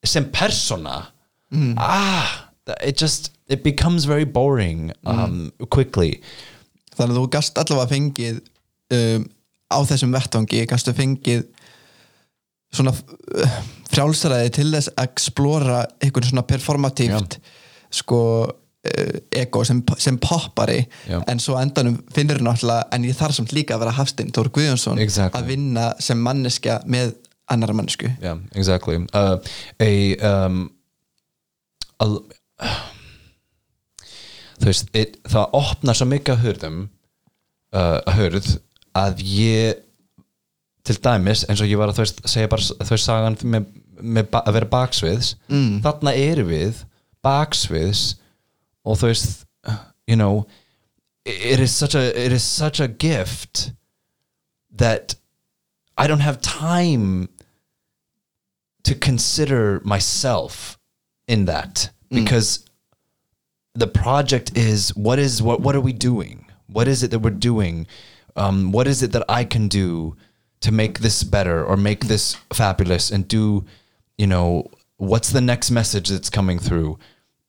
sem persona ah, it just it becomes very boring um, quickly. Þannig að þú gast allavega fengið um, á þessum vettvangi gastu fengið svona uh, frjálsræði til þess að explora einhvern svona performatíft sko uh, ego sem, sem poppari. Já. en svo endanum finnir náttúrulega en ég þarf samt líka að vera Hafstein Þór Guðjónsson Exactly. að vinna sem manneskja með annara mannesku. Yeah exactly. Uh, a um a, þú veist it, það opnar svo mikið að hurðum uh, að hurð að ég til dæmis eins og ég var að þú veist segja bara þú veist sagan með, með að vera baksviðs mm. þarna erum við baksviðs og þú veist you know it is such a it is such a gift that I don't have time to consider myself in that because the project is what is what what are we doing? What is it that we're doing? Um, what is it that i can do to make this better or make this fabulous and do you know what's the next message that's coming through?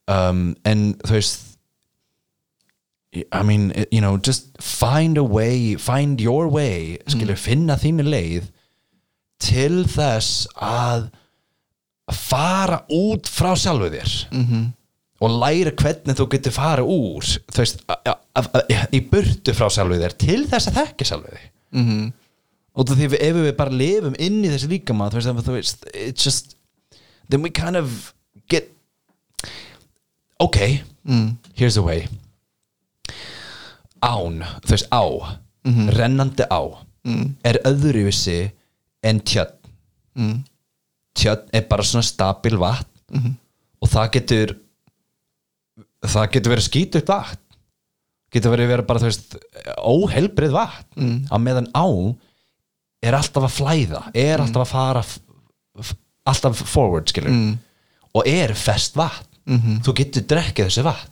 Um, and there's I mean, it- you know, just find a way, find your way, skilur, finna þínu leið til þess að fara út frá sjálfu þér -hmm. og læra hvernig þú getur fara úr þú veist, í burtu frá sjálfu þér til þess að þekka sjálfu þig. -hmm. og þú því ef við bara lifum inn í þessi líkama þú veist, að þú veist, it's just then we kind of get okay here's a way. Án, þú veist á rennandi á er öðruvísi en tjötn tjötn er bara svona stabil vatn og það getur það getur verið skítugt vatn. Getur verið verið bara þú veist óhelbrið vatn. Á meðan á er alltaf að flæða er alltaf að fara alltaf forward skilur og er fest vatn. Þú getur drekkið þessi vatn.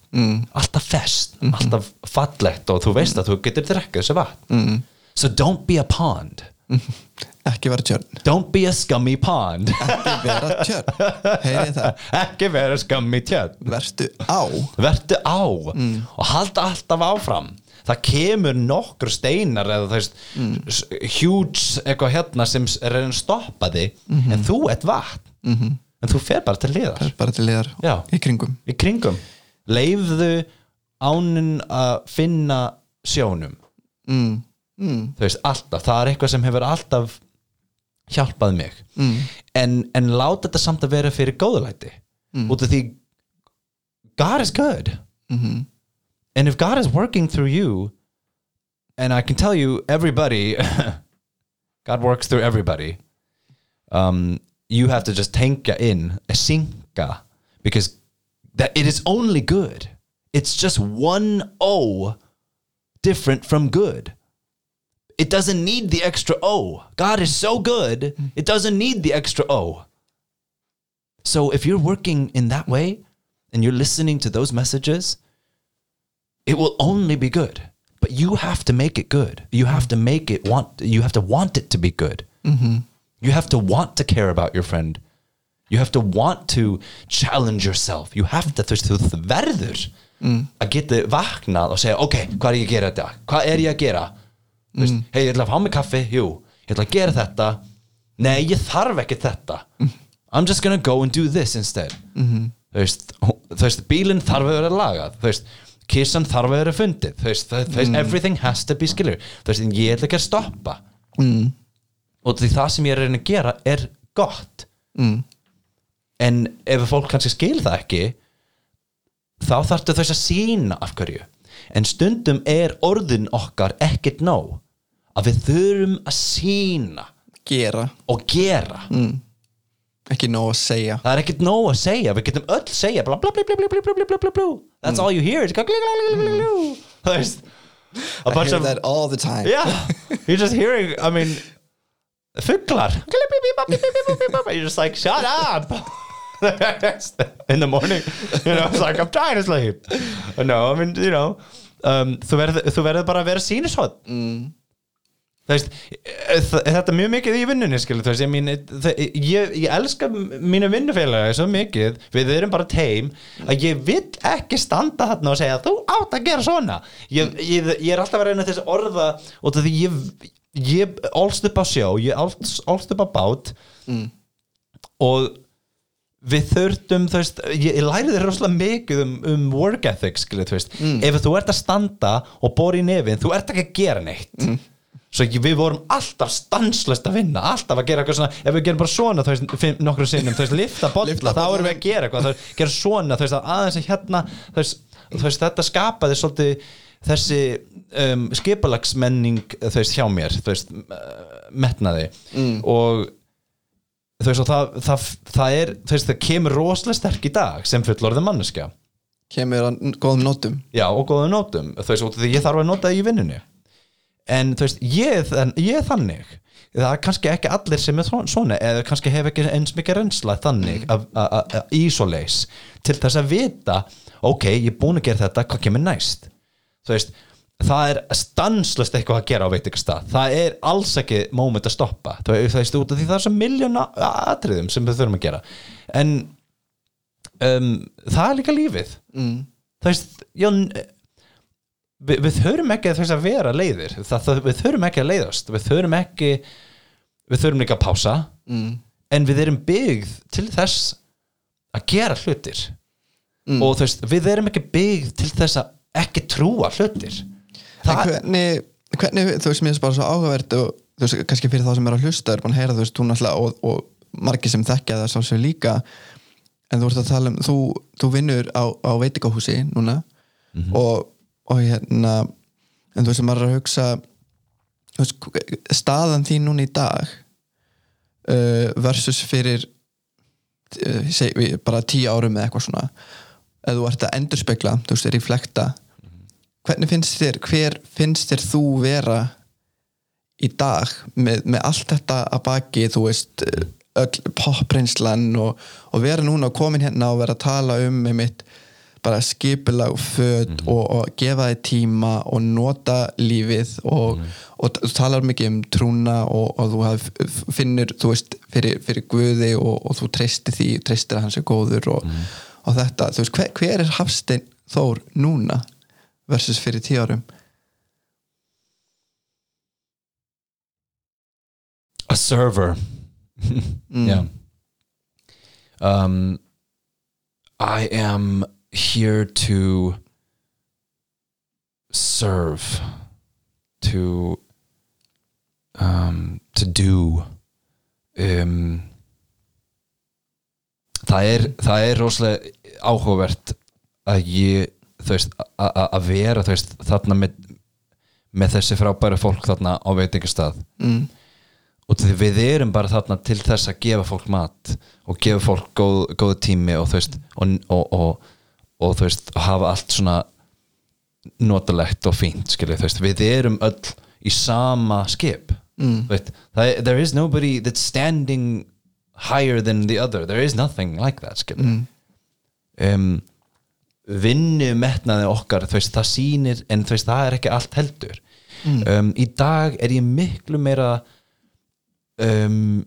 Alltaf fest, alltaf fallegt og þú veist að þú getur drekkið þessi vatn. So don't be a pond ekki vera tjörn. Don't be a scummy pond. Ekki vera tjörn. Heyri það, ekki vera scummy tjörn. Verstu á. Vertu á. Og halda alltaf áfram. Það kemur nokkur steinar eða þú veist s- huge eitthvað hérna sem s- er að stoppa þig en þú ert vatn. -hmm. en þú fer bara til liðar bara til liðar í kringum. Í kringum. Leifðu ánin að finna sjónum. Mm. Mm. þú veist alltaf, það er eitthvað sem hefur alltaf hjálpað mig mm. en, en láta þetta samt að vera fyrir góðulæti mm. út af því God is good Mhm. and if God is working through you and I can tell you everybody God works through everybody um, you have to just tänka in a synka because that it is only good it's just one O different from good it doesn't need the extra O. God is so good, it doesn't need the extra O. So if you're working in that way and you're listening to those messages, it will only be good. But you have to make it good. You have to make it want you have to want it to be good. You have to want to care about your friend. You have to want to challenge yourself. You have to, þú verður að geta vaknað og segja, ok, hvað er ég að gera þetta? Hvað er ég að gera? Veist, hei, ég ætla að fá mig kaffi, jú, ég ætla að gera þetta. Nei, ég þarf ekki þetta. I'm just gonna go and do this instead. Þú veist, veist, bílinn þarf að vera lagað. Þú veist, kissan þarf að vera fundið. Þú veist, veist, everything has to be skilur. Þú veist, ég ætla ekki að stoppa. Og því það sem ég er að reyna að gera er gott. En ef fólk kannski skil það ekki þá þarftu þess að sína af hverju en stundum er orðin okkar ekkert nóg að við þurfum að sína gera, og gera. Ekki nóg að segja. Það er ekkert nóg að segja, við getum öll segja bla bla bla bla bla bla bla bla bla that's all you hear. A I hear of that all the time. Yeah. You're just hearing I mean fuglar you're just like shut up. In the morning. You know it's like I'm trying to sleep. No I mean you know um, þú verður þú verður bara að vera sýnishot mm. veist eh, þetta er mjög mikið í vinnunni skilu, þú veist, ég, mín, það, ég, ég elska mínu vinnufélagi svo mikið við erum bara teim að ég vill ekki standa þarna og segja þú átt að gera svona. Ég, ég, ég er alltaf að reyna þess að orða og því ég, ég ólst upp á sjó ég ólst upp á bát og við þurftum, þú veist, ég, ég læri þér rosalega mikið um, um work ethics skilu, þú veist, ef þú ert að standa og bóra í nefin, þú ert ekki að gera neitt. Svo ekki, við vorum alltaf stanslöst að vinna, alltaf að gera eitthvað svona ef við gerum bara svona, þú veist, nokkru sinnum þú veist, lifta bolla, þá erum við að gera eitthvað þú veist, gera svona, þú veist, að aðeins að hérna þú veist, þú veist, þetta skapaði svolítið þessi um, skipalagsmenning, þú veist, hjá mér þú veist, metnaði. Og þú veist, og það, það, það er þú veist, það kemur rosalega sterk í dag sem fullorðið manneskja. Kemur á góðum nótum. Já, og góða nótum. Þú veist, og því ég þarf að nota það í vinnunni. En þú veist, ég, þann- ég þannig. Það er kannski ekki allir sem er svona eða kannski hef ekki eins mikið reynsla þannig að ísoleis til þess að vita ok, ég er búin að gera þetta, hvað kemur næst? Þú veist, það er stanslust eitthvað að gera á veitingastað. Það er alls ekki moment að stoppa. Þú veist, út af því það er svo miljón atriðum sem við þurfum að gera. En um, það er líka lífið. Mm. það veist, já við, við þurfum ekki að að vera leiðir. Það, það, við þurfum ekki að leiðast. Við þurfum ekki við þurfum líka að pása. Mm. en við erum byggð til þess að gera hlutir. Og þú veist, við erum ekki byggð til þess að ekki trúa hlutir en hvernig, hvernig, þú veist, mér er bara svo áhugavert og þú veist, kannski fyrir þá sem er að hlusta er búin að heyra, þú veist, þú náttúrulega og, og margir sem þekkja það sá líka. En þú ert að tala um, þú, þú vinnur á, á veitingahúsi núna og, og hérna en þú veist, maður er að hugsa þú veist, staðan þín núna í dag uh, versus fyrir uh, seg, bara tíu árum eða eitthvað svona eða þú ert að endurspegla, þú veist, reflekta hvernig finnst þér hver finnst þér þú vera í dag með, með allt þetta að baki þú veist öll popreynslan og, og vera núna komin hérna og vera að tala um með mitt bara skipulag og föt og, og gefa þið tíma og nota lífið og, og þú talar mikið um trúna og, og þú haf, finnur þú veist fyrir, fyrir Guði og, og þú treystir því, treystir að hann sé góður og, og þetta, þú veist, hver, hver er Hafstein Þór núna versus fyrir tíu árum. A server. Yeah um i am here to serve to um to do um það er, það er rosalega áhugavert að ég veist, að vera veist, þarna með, með þessi frábæra fólk þarna á veitingastað mm. og því við erum bara þarna til þess að gefa fólk mat og gefa fólk góð, góð tími og þú veist og, og, og, og þú veist hafa allt svona notalegt og fínt skilja, veist, við erum öll í sama skip mm. veit, það, er- there is nobody that's standing higher than the other there is nothing like that skilja mm. um, vinnu metnaði okkar veist, það sýnir en veist, það er ekki allt heldur. Um, í dag er ég miklu meira um,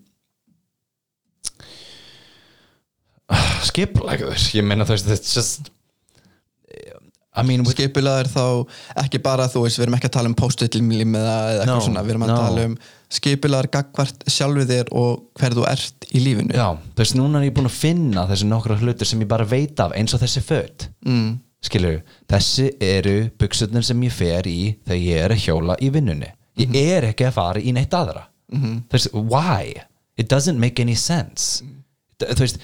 skiplægur ég meina þú veist, just I mean, er þá ekki bara þú veist, við erum ekki að tala um post-it-lim eða, eða eitthvað No, svona, við erum að no. tala um skipulag er gagvart sjálfur þér og hver þú ert í lífinu já, þú veist, núna er ég búin að finna þessi nokkra hlutir sem ég bara veit af eins og þessi föt mm. skilur, þessi eru buksutnir sem ég fer í þegar ég er að hjóla í vinnunni ég er ekki að fara í neitt aðra -hmm. þú veist, why? it doesn't make any sense þú veist,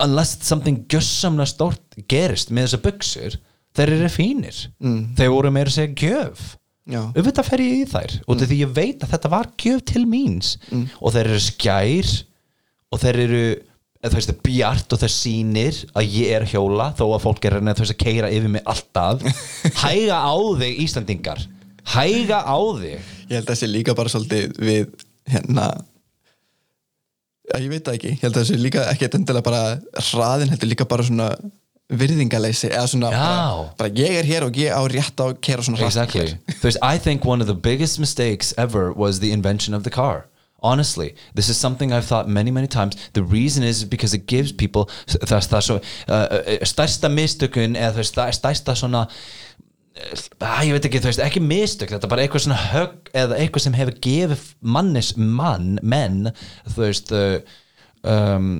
unless something gjössamlega stórt gerist með þessar buksur, þeir eru fínir mm. þeir voru meira að segja gjöf. Auðvitað fer ég í þær. Og mm. því ég veit að þetta var gjöf til míns. Og þeir eru skær. Og þeir eru veist, bjart og það sýnir að ég er hjóla þó að fólk er að veist, keira yfir mig alltaf. Hæga á þig Íslandingar hæga á þig. Ég held að það sé líka bara svolítið við hérna ég veit það ekki, ég held að það sé líka ekki endilega bara hraðin, heldur líka bara svona virðingaleysi eða svona bara, bara ég er hér og ég á rétt á að kera svona Exactly. There's, I think one of the biggest mistakes ever was the invention of the car. Honestly, this is something I've thought many, many times. The reason is because it gives people það, það svo, uh, uh, stærsta mistökun eða stærsta svona að ég veit ekki, þú veist, ekki mistök þetta er bara eitthvað svona högg eða eitthvað sem hefur gefið mannis mann menn, þú veist uh, um,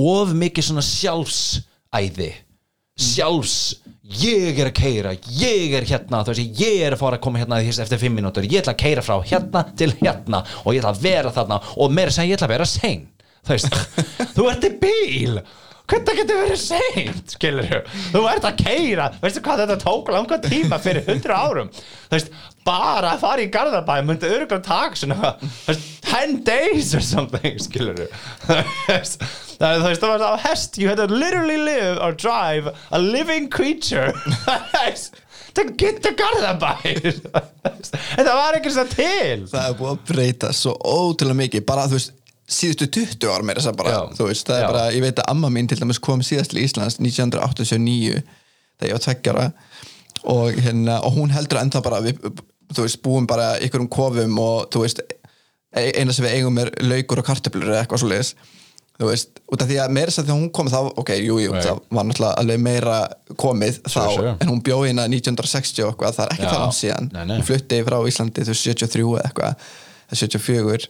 of mikið svona sjálfsæði sjálfs ég er að keira, ég er hérna. Veist, ég er að fara að koma hérna eftir fimm mínútur, ég ætla að keira frá hérna til hérna og ég ætla að vera þarna. Og meira sem ég ætla að vera sein. Þú ert í bíl. Hvernig getur verið seint skilur þú ert að keira veistu hvað þetta tók langa tíma fyrir hundra árum. Veist, bara að fara í Garðabæ myndi þú veist, 10 days or something skilur þú veist, það þú veist, það var á hest. You had to literally live or drive a living creature. Þú veist, to get to Garðabæ þetta var ekki svo til. Það er búið að breyta svo ótrúlega mikið. Bara þú veist síðustu 20 ár meira þess að bara, Já. veist, það er Já. bara ég veit að amma mín til dæmis kom síðast til Íslands 1989 þegar ég var tveggjara og, hérna, og hún heldur ennþá bara við, veist, búum bara í ykkurum kofum og þú veist, e- eina sem við eigum er laukur og kartöflur eða eitthvað svo leiðis þú veist, út af því að meira þess að þegar hún kom þá, ok, jú, jú, Right. það var náttúrulega alveg meira komið þá, sure. en hún bjóði hérna 1960 og eitthvað, það er ekki Já. það langt síðan Nei, nei. hún flutti frá Íslandi þú veist, 73 eða eitthvað eða 74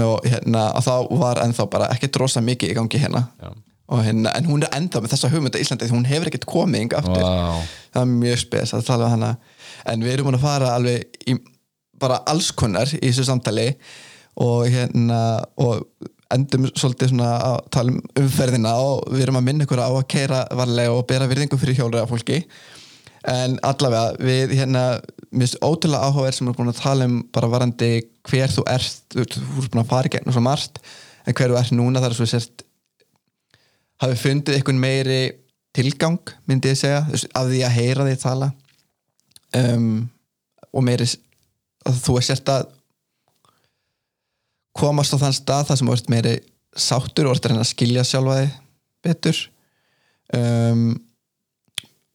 og hérna og þá var ennþá bara ekkert rosa mikið í gangi hérna Já. og hérna, en hún er ennþá með þessa hugmynda Íslandi því hún hefur ekkert komið yngi aftur Vá. það er mjög spes að tala um hana en við erum búin að fara alveg í bara alls konar í þessu samtali og hérna og endum svolítið svona að tala um umferðina og við erum að minna ykkur á að keira varlega og bera virðingu fyrir hjólriða fólki en allavega við hérna mér finnst ótrúlega áhugaverð sem er búin að tala um bara varandi hver þú ert þú ert búin að fara í gegnum svo margt en hver þú ert núna þar er svo sért hafi fundið einhvern meiri tilgang myndi ég segja af því að heyra því tala? Um, og meiri að þú er sért að komast á þann stað þar sem ert meiri sáttur og ert að reyna að skilja sjálfa þig betur um,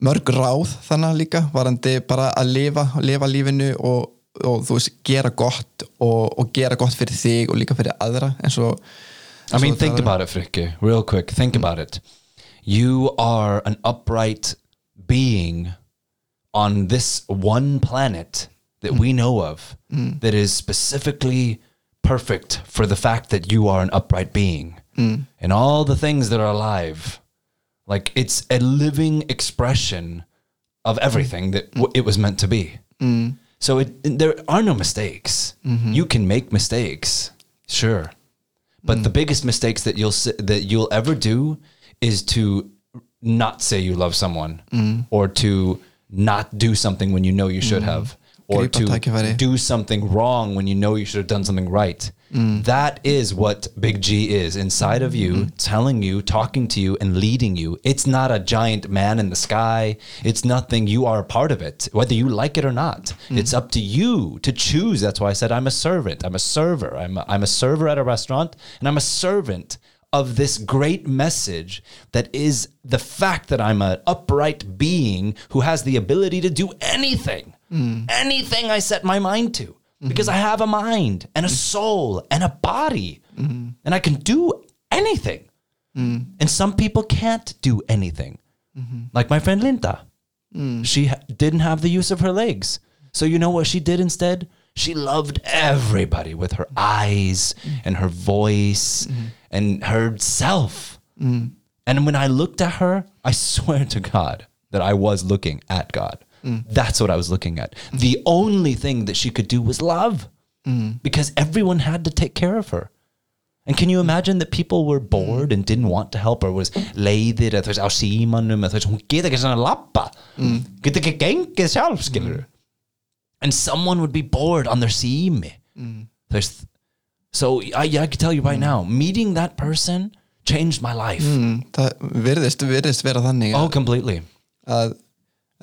mörg ráð þannig líka varandi bara að lifa, lifa lífinu og, og þú veist, gera gott og, og gera gott fyrir þig og líka fyrir aðra eins og I mean, think about it, Frikki, real quick. Think about it. You are an upright being on this one planet that we know of that is specifically perfect for the fact that you are an upright being. Hmm. And all the things that are alive, like it's a living expression of everything that w- it was meant to be. Hmm. So it, there are no mistakes. Mm-hmm. You can make mistakes, sure, but the hmm. biggest mistakes that you'll that you'll ever do is to not say you love someone, or to not do something when you know you should have, or to do something wrong when you know you should have done something right. Mm. That is what Big G is inside of you, mm-hmm. telling you, talking to you, and leading you. It's not a giant man in the sky. It's nothing. You are a part of it, whether you like it or not. Mm. It's up to you to choose. That's why I said I'm a servant. I'm a server. I'm a, I'm a server at a restaurant, and I'm a servant of this great message that is the fact that I'm an upright being who has the ability to do anything, Mm. anything I set my mind to, because I have a mind and a mm. soul and a body, mm. and I can do anything. And some people can't do anything, mm-hmm. like my friend Linda. She ha- didn't have the use of her legs. So you know what she did instead? She loved everybody with her eyes and her voice and herself. And when I looked at her, I swear to God that I was looking at God. That's what I was looking at. The only thing that she could do was love. Because everyone had to take care of her. And can you imagine that people were bored and didn't want to help her? was leiðir eða þú veist á símanum eða þú veist hún get ekki svona lappa get ekki gengið sjálf skilur and someone would be bored on their sími þú veist so I, I can tell you right now meeting that person changed my life. Mm, það virðist, virðist vera þannig oh completely. að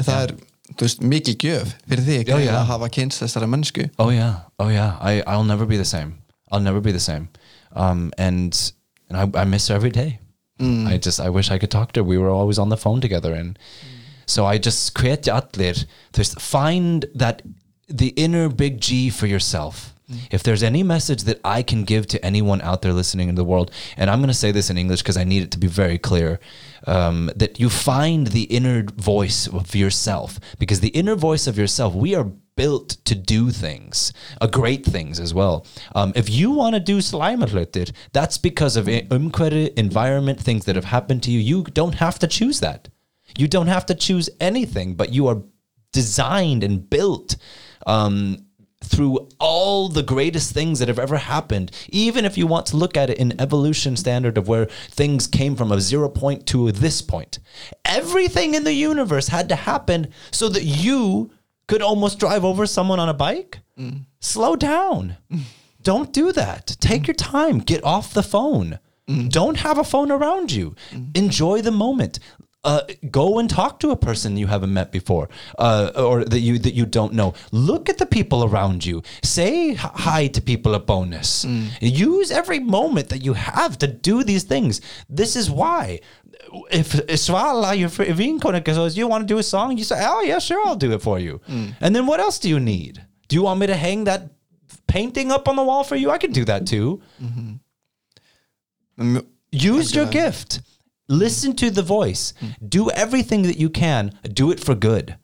það er þú veist, mikil gjöf fyrir þig Já, já. að hafa kynst þessara mennsku Oh yeah, oh yeah. I I'll never be the same. I'll never be the same. Um, and and I, I miss her every day. I just I wish I could talk to her. We were always on the phone together, and so I just create allir. There's find that the inner big G for yourself. If there's any message that I can give to anyone out there listening in the world, and I'm going to say this in English because I need it to be very clear, um, that you find the inner voice of yourself, because the inner voice of yourself, we are built to do things, uh, great things as well. Um, if you want to do slimerhlutir, that's because of umhverfi, environment, things that have happened to you. You don't have to choose that. You don't have to choose anything, but you are designed and built um, through all the greatest things that have ever happened. Even if you want to look at it in evolution standard of where things came from a zero point to this point, everything in the universe had to happen so that you could almost drive over someone on a bike. Mm. Slow down. Don't do that. Take your time. Get off the phone. Mm. Don't have a phone around you. Mm. Enjoy the moment. Uh, go and talk to a person you haven't met before, uh, or that you that you don't know. Look at the people around you. Say hi to people at bonus. Use every moment that you have to do these things. This is why. If, if Svala, fr- vinkona says you want to do a song, you say, "Oh yeah, sure, I'll do it for you." And then what else do you need? Do you want me to hang that painting up on the wall for you? I can do that too. Mjö- Use your gift. Listen to the voice. Do everything that you can. Do it for good.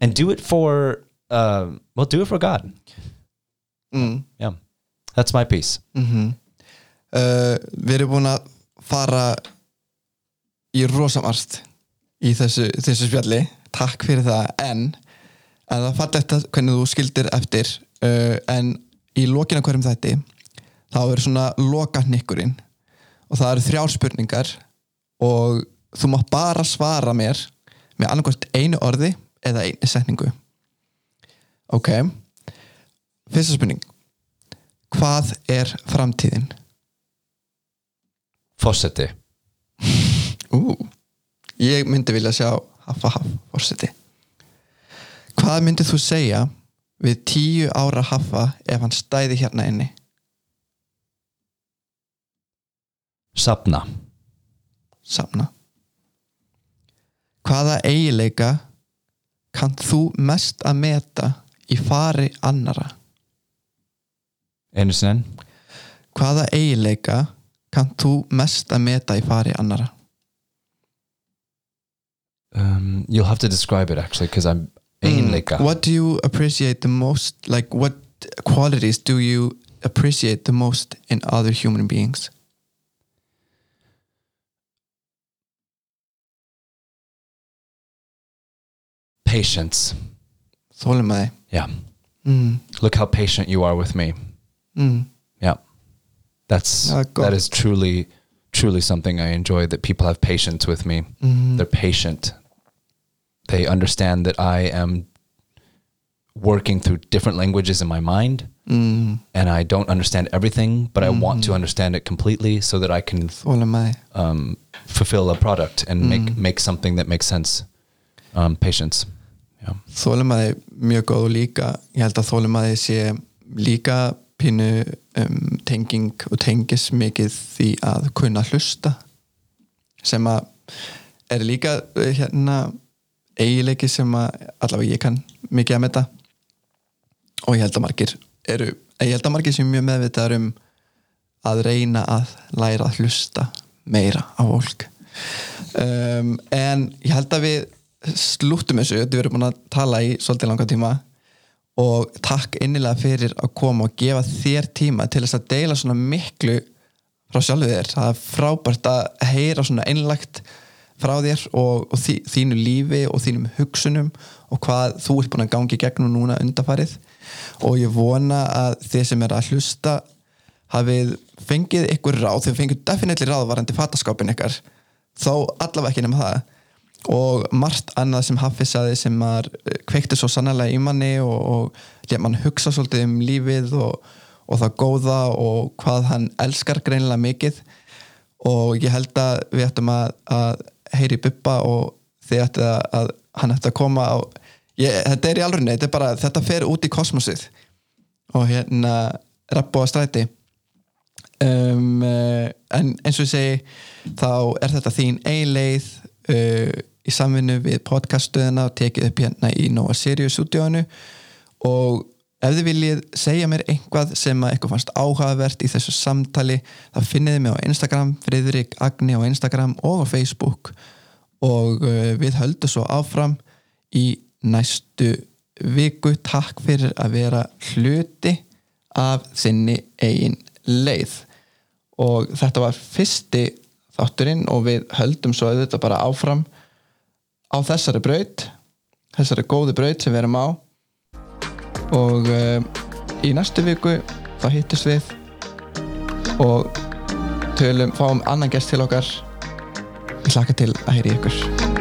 And do it for, uh, well, do it for God. Yeah. That's my piece. uh, við erum búin að fara í rosamarst í þessu, þessu spjalli takk fyrir það en að það falli eftir hvernig þú skildir eftir uh, en í lokina hverjum þætti þá er svona loka hnykkurinn og það eru þrjár spurningar og þú mátt bara svara mér með annarkvæmt einu orði eða einu setningu ok fyrsta spurning hvað er framtíðin? Fossetti. Ú, ég myndi vilja sjá Haffa Haff fórseti Hvað myndið þú segja við tíu ára Haffa ef hann stæði hérna inni? Sapna. Samna hvaða eigileika kann þú mest að meta í fari annara einu sinni enn. Hvaða eigileika kann þú mest að meta í fari annara um, you'll have to describe it actually because I'm einleika Mm. what do you appreciate the most? Like what qualities do you appreciate the most in other human beings patience. Þólumæði yeah. Mm. look how patient you are with me. Mm. yeah. That's Ja, that is truly truly something I enjoy that people have patience with me. Mm. they're patient. They understand that I am working through different languages in my mind Mm. and I don't understand everything but I want to understand it completely so that I can um, fulfill a product and make Mm. make something that makes sense. Um, patience þólumæði mjög góð og líka ég held að þólumæði sé líka pínu um, tenging og tengis mikið því að kunna hlusta sem að er líka uh, hérna eigileiki sem að allavega ég kann mikið að meta. Og ég held að margir eru, ég held að margir sem mjög meðvitaðar um að reyna að læra að hlusta meira á fólk. Um, en ég held að við slúttum þessu, við erum búin að tala í svolítið langa tíma og takk innilega fyrir að koma og gefa þér tíma til þess að deila svona miklu frá sjálfu þér. Það er frábært að heyra svona einlagt frá þér og, og þí, þínu lífi og þínum hugsunum og hvað þú ert búin að gangi gegnum núna undarfarið og ég vona að þið sem er að hlusta hafið fengið ykkur ráð þau fengið definitely ráð varandi fataskápin ykkar. Þó allavega ekki nema það og margt annað sem Haffi saði sem maður eh, kveikti svo sannlega í manni og, og létt mann hugsa svolítið um lífið og, og það góða og hvað hann elskar greinilega mikið. Og ég held að við ættum að, að heyri Bubba og þið ættu að, að hann ættu að koma á ég, þetta er í alveg þetta er bara, þetta fer út í kosmosið. Og hérna rappa á stræti. Um, uh, en eins og ég segi þá er þetta þín ein leið uh, í samvinnu við podcaststöðina og tekið upp hérna í Nova Sirius stúdíónu og ef þið viljið segja mér einhvað sem að eitthvað fannst áhugavert í þessu samtali þá finnið þið mig á Instagram Friðrik Agni á Instagram og á Facebook. Og uh, við höldum svo áfram í næstu viku. Takk fyrir að vera hluti af þinni eigin leið. Og þetta var fyrsti þátturinn og við höldum svo auðvitað bara áfram á þessari braut þessari góðu braut sem við erum á. Og uh, í næstu viku þá hittust við og tölum, fáum annan gest til okkar. Ég hlaka til að heyri ykkur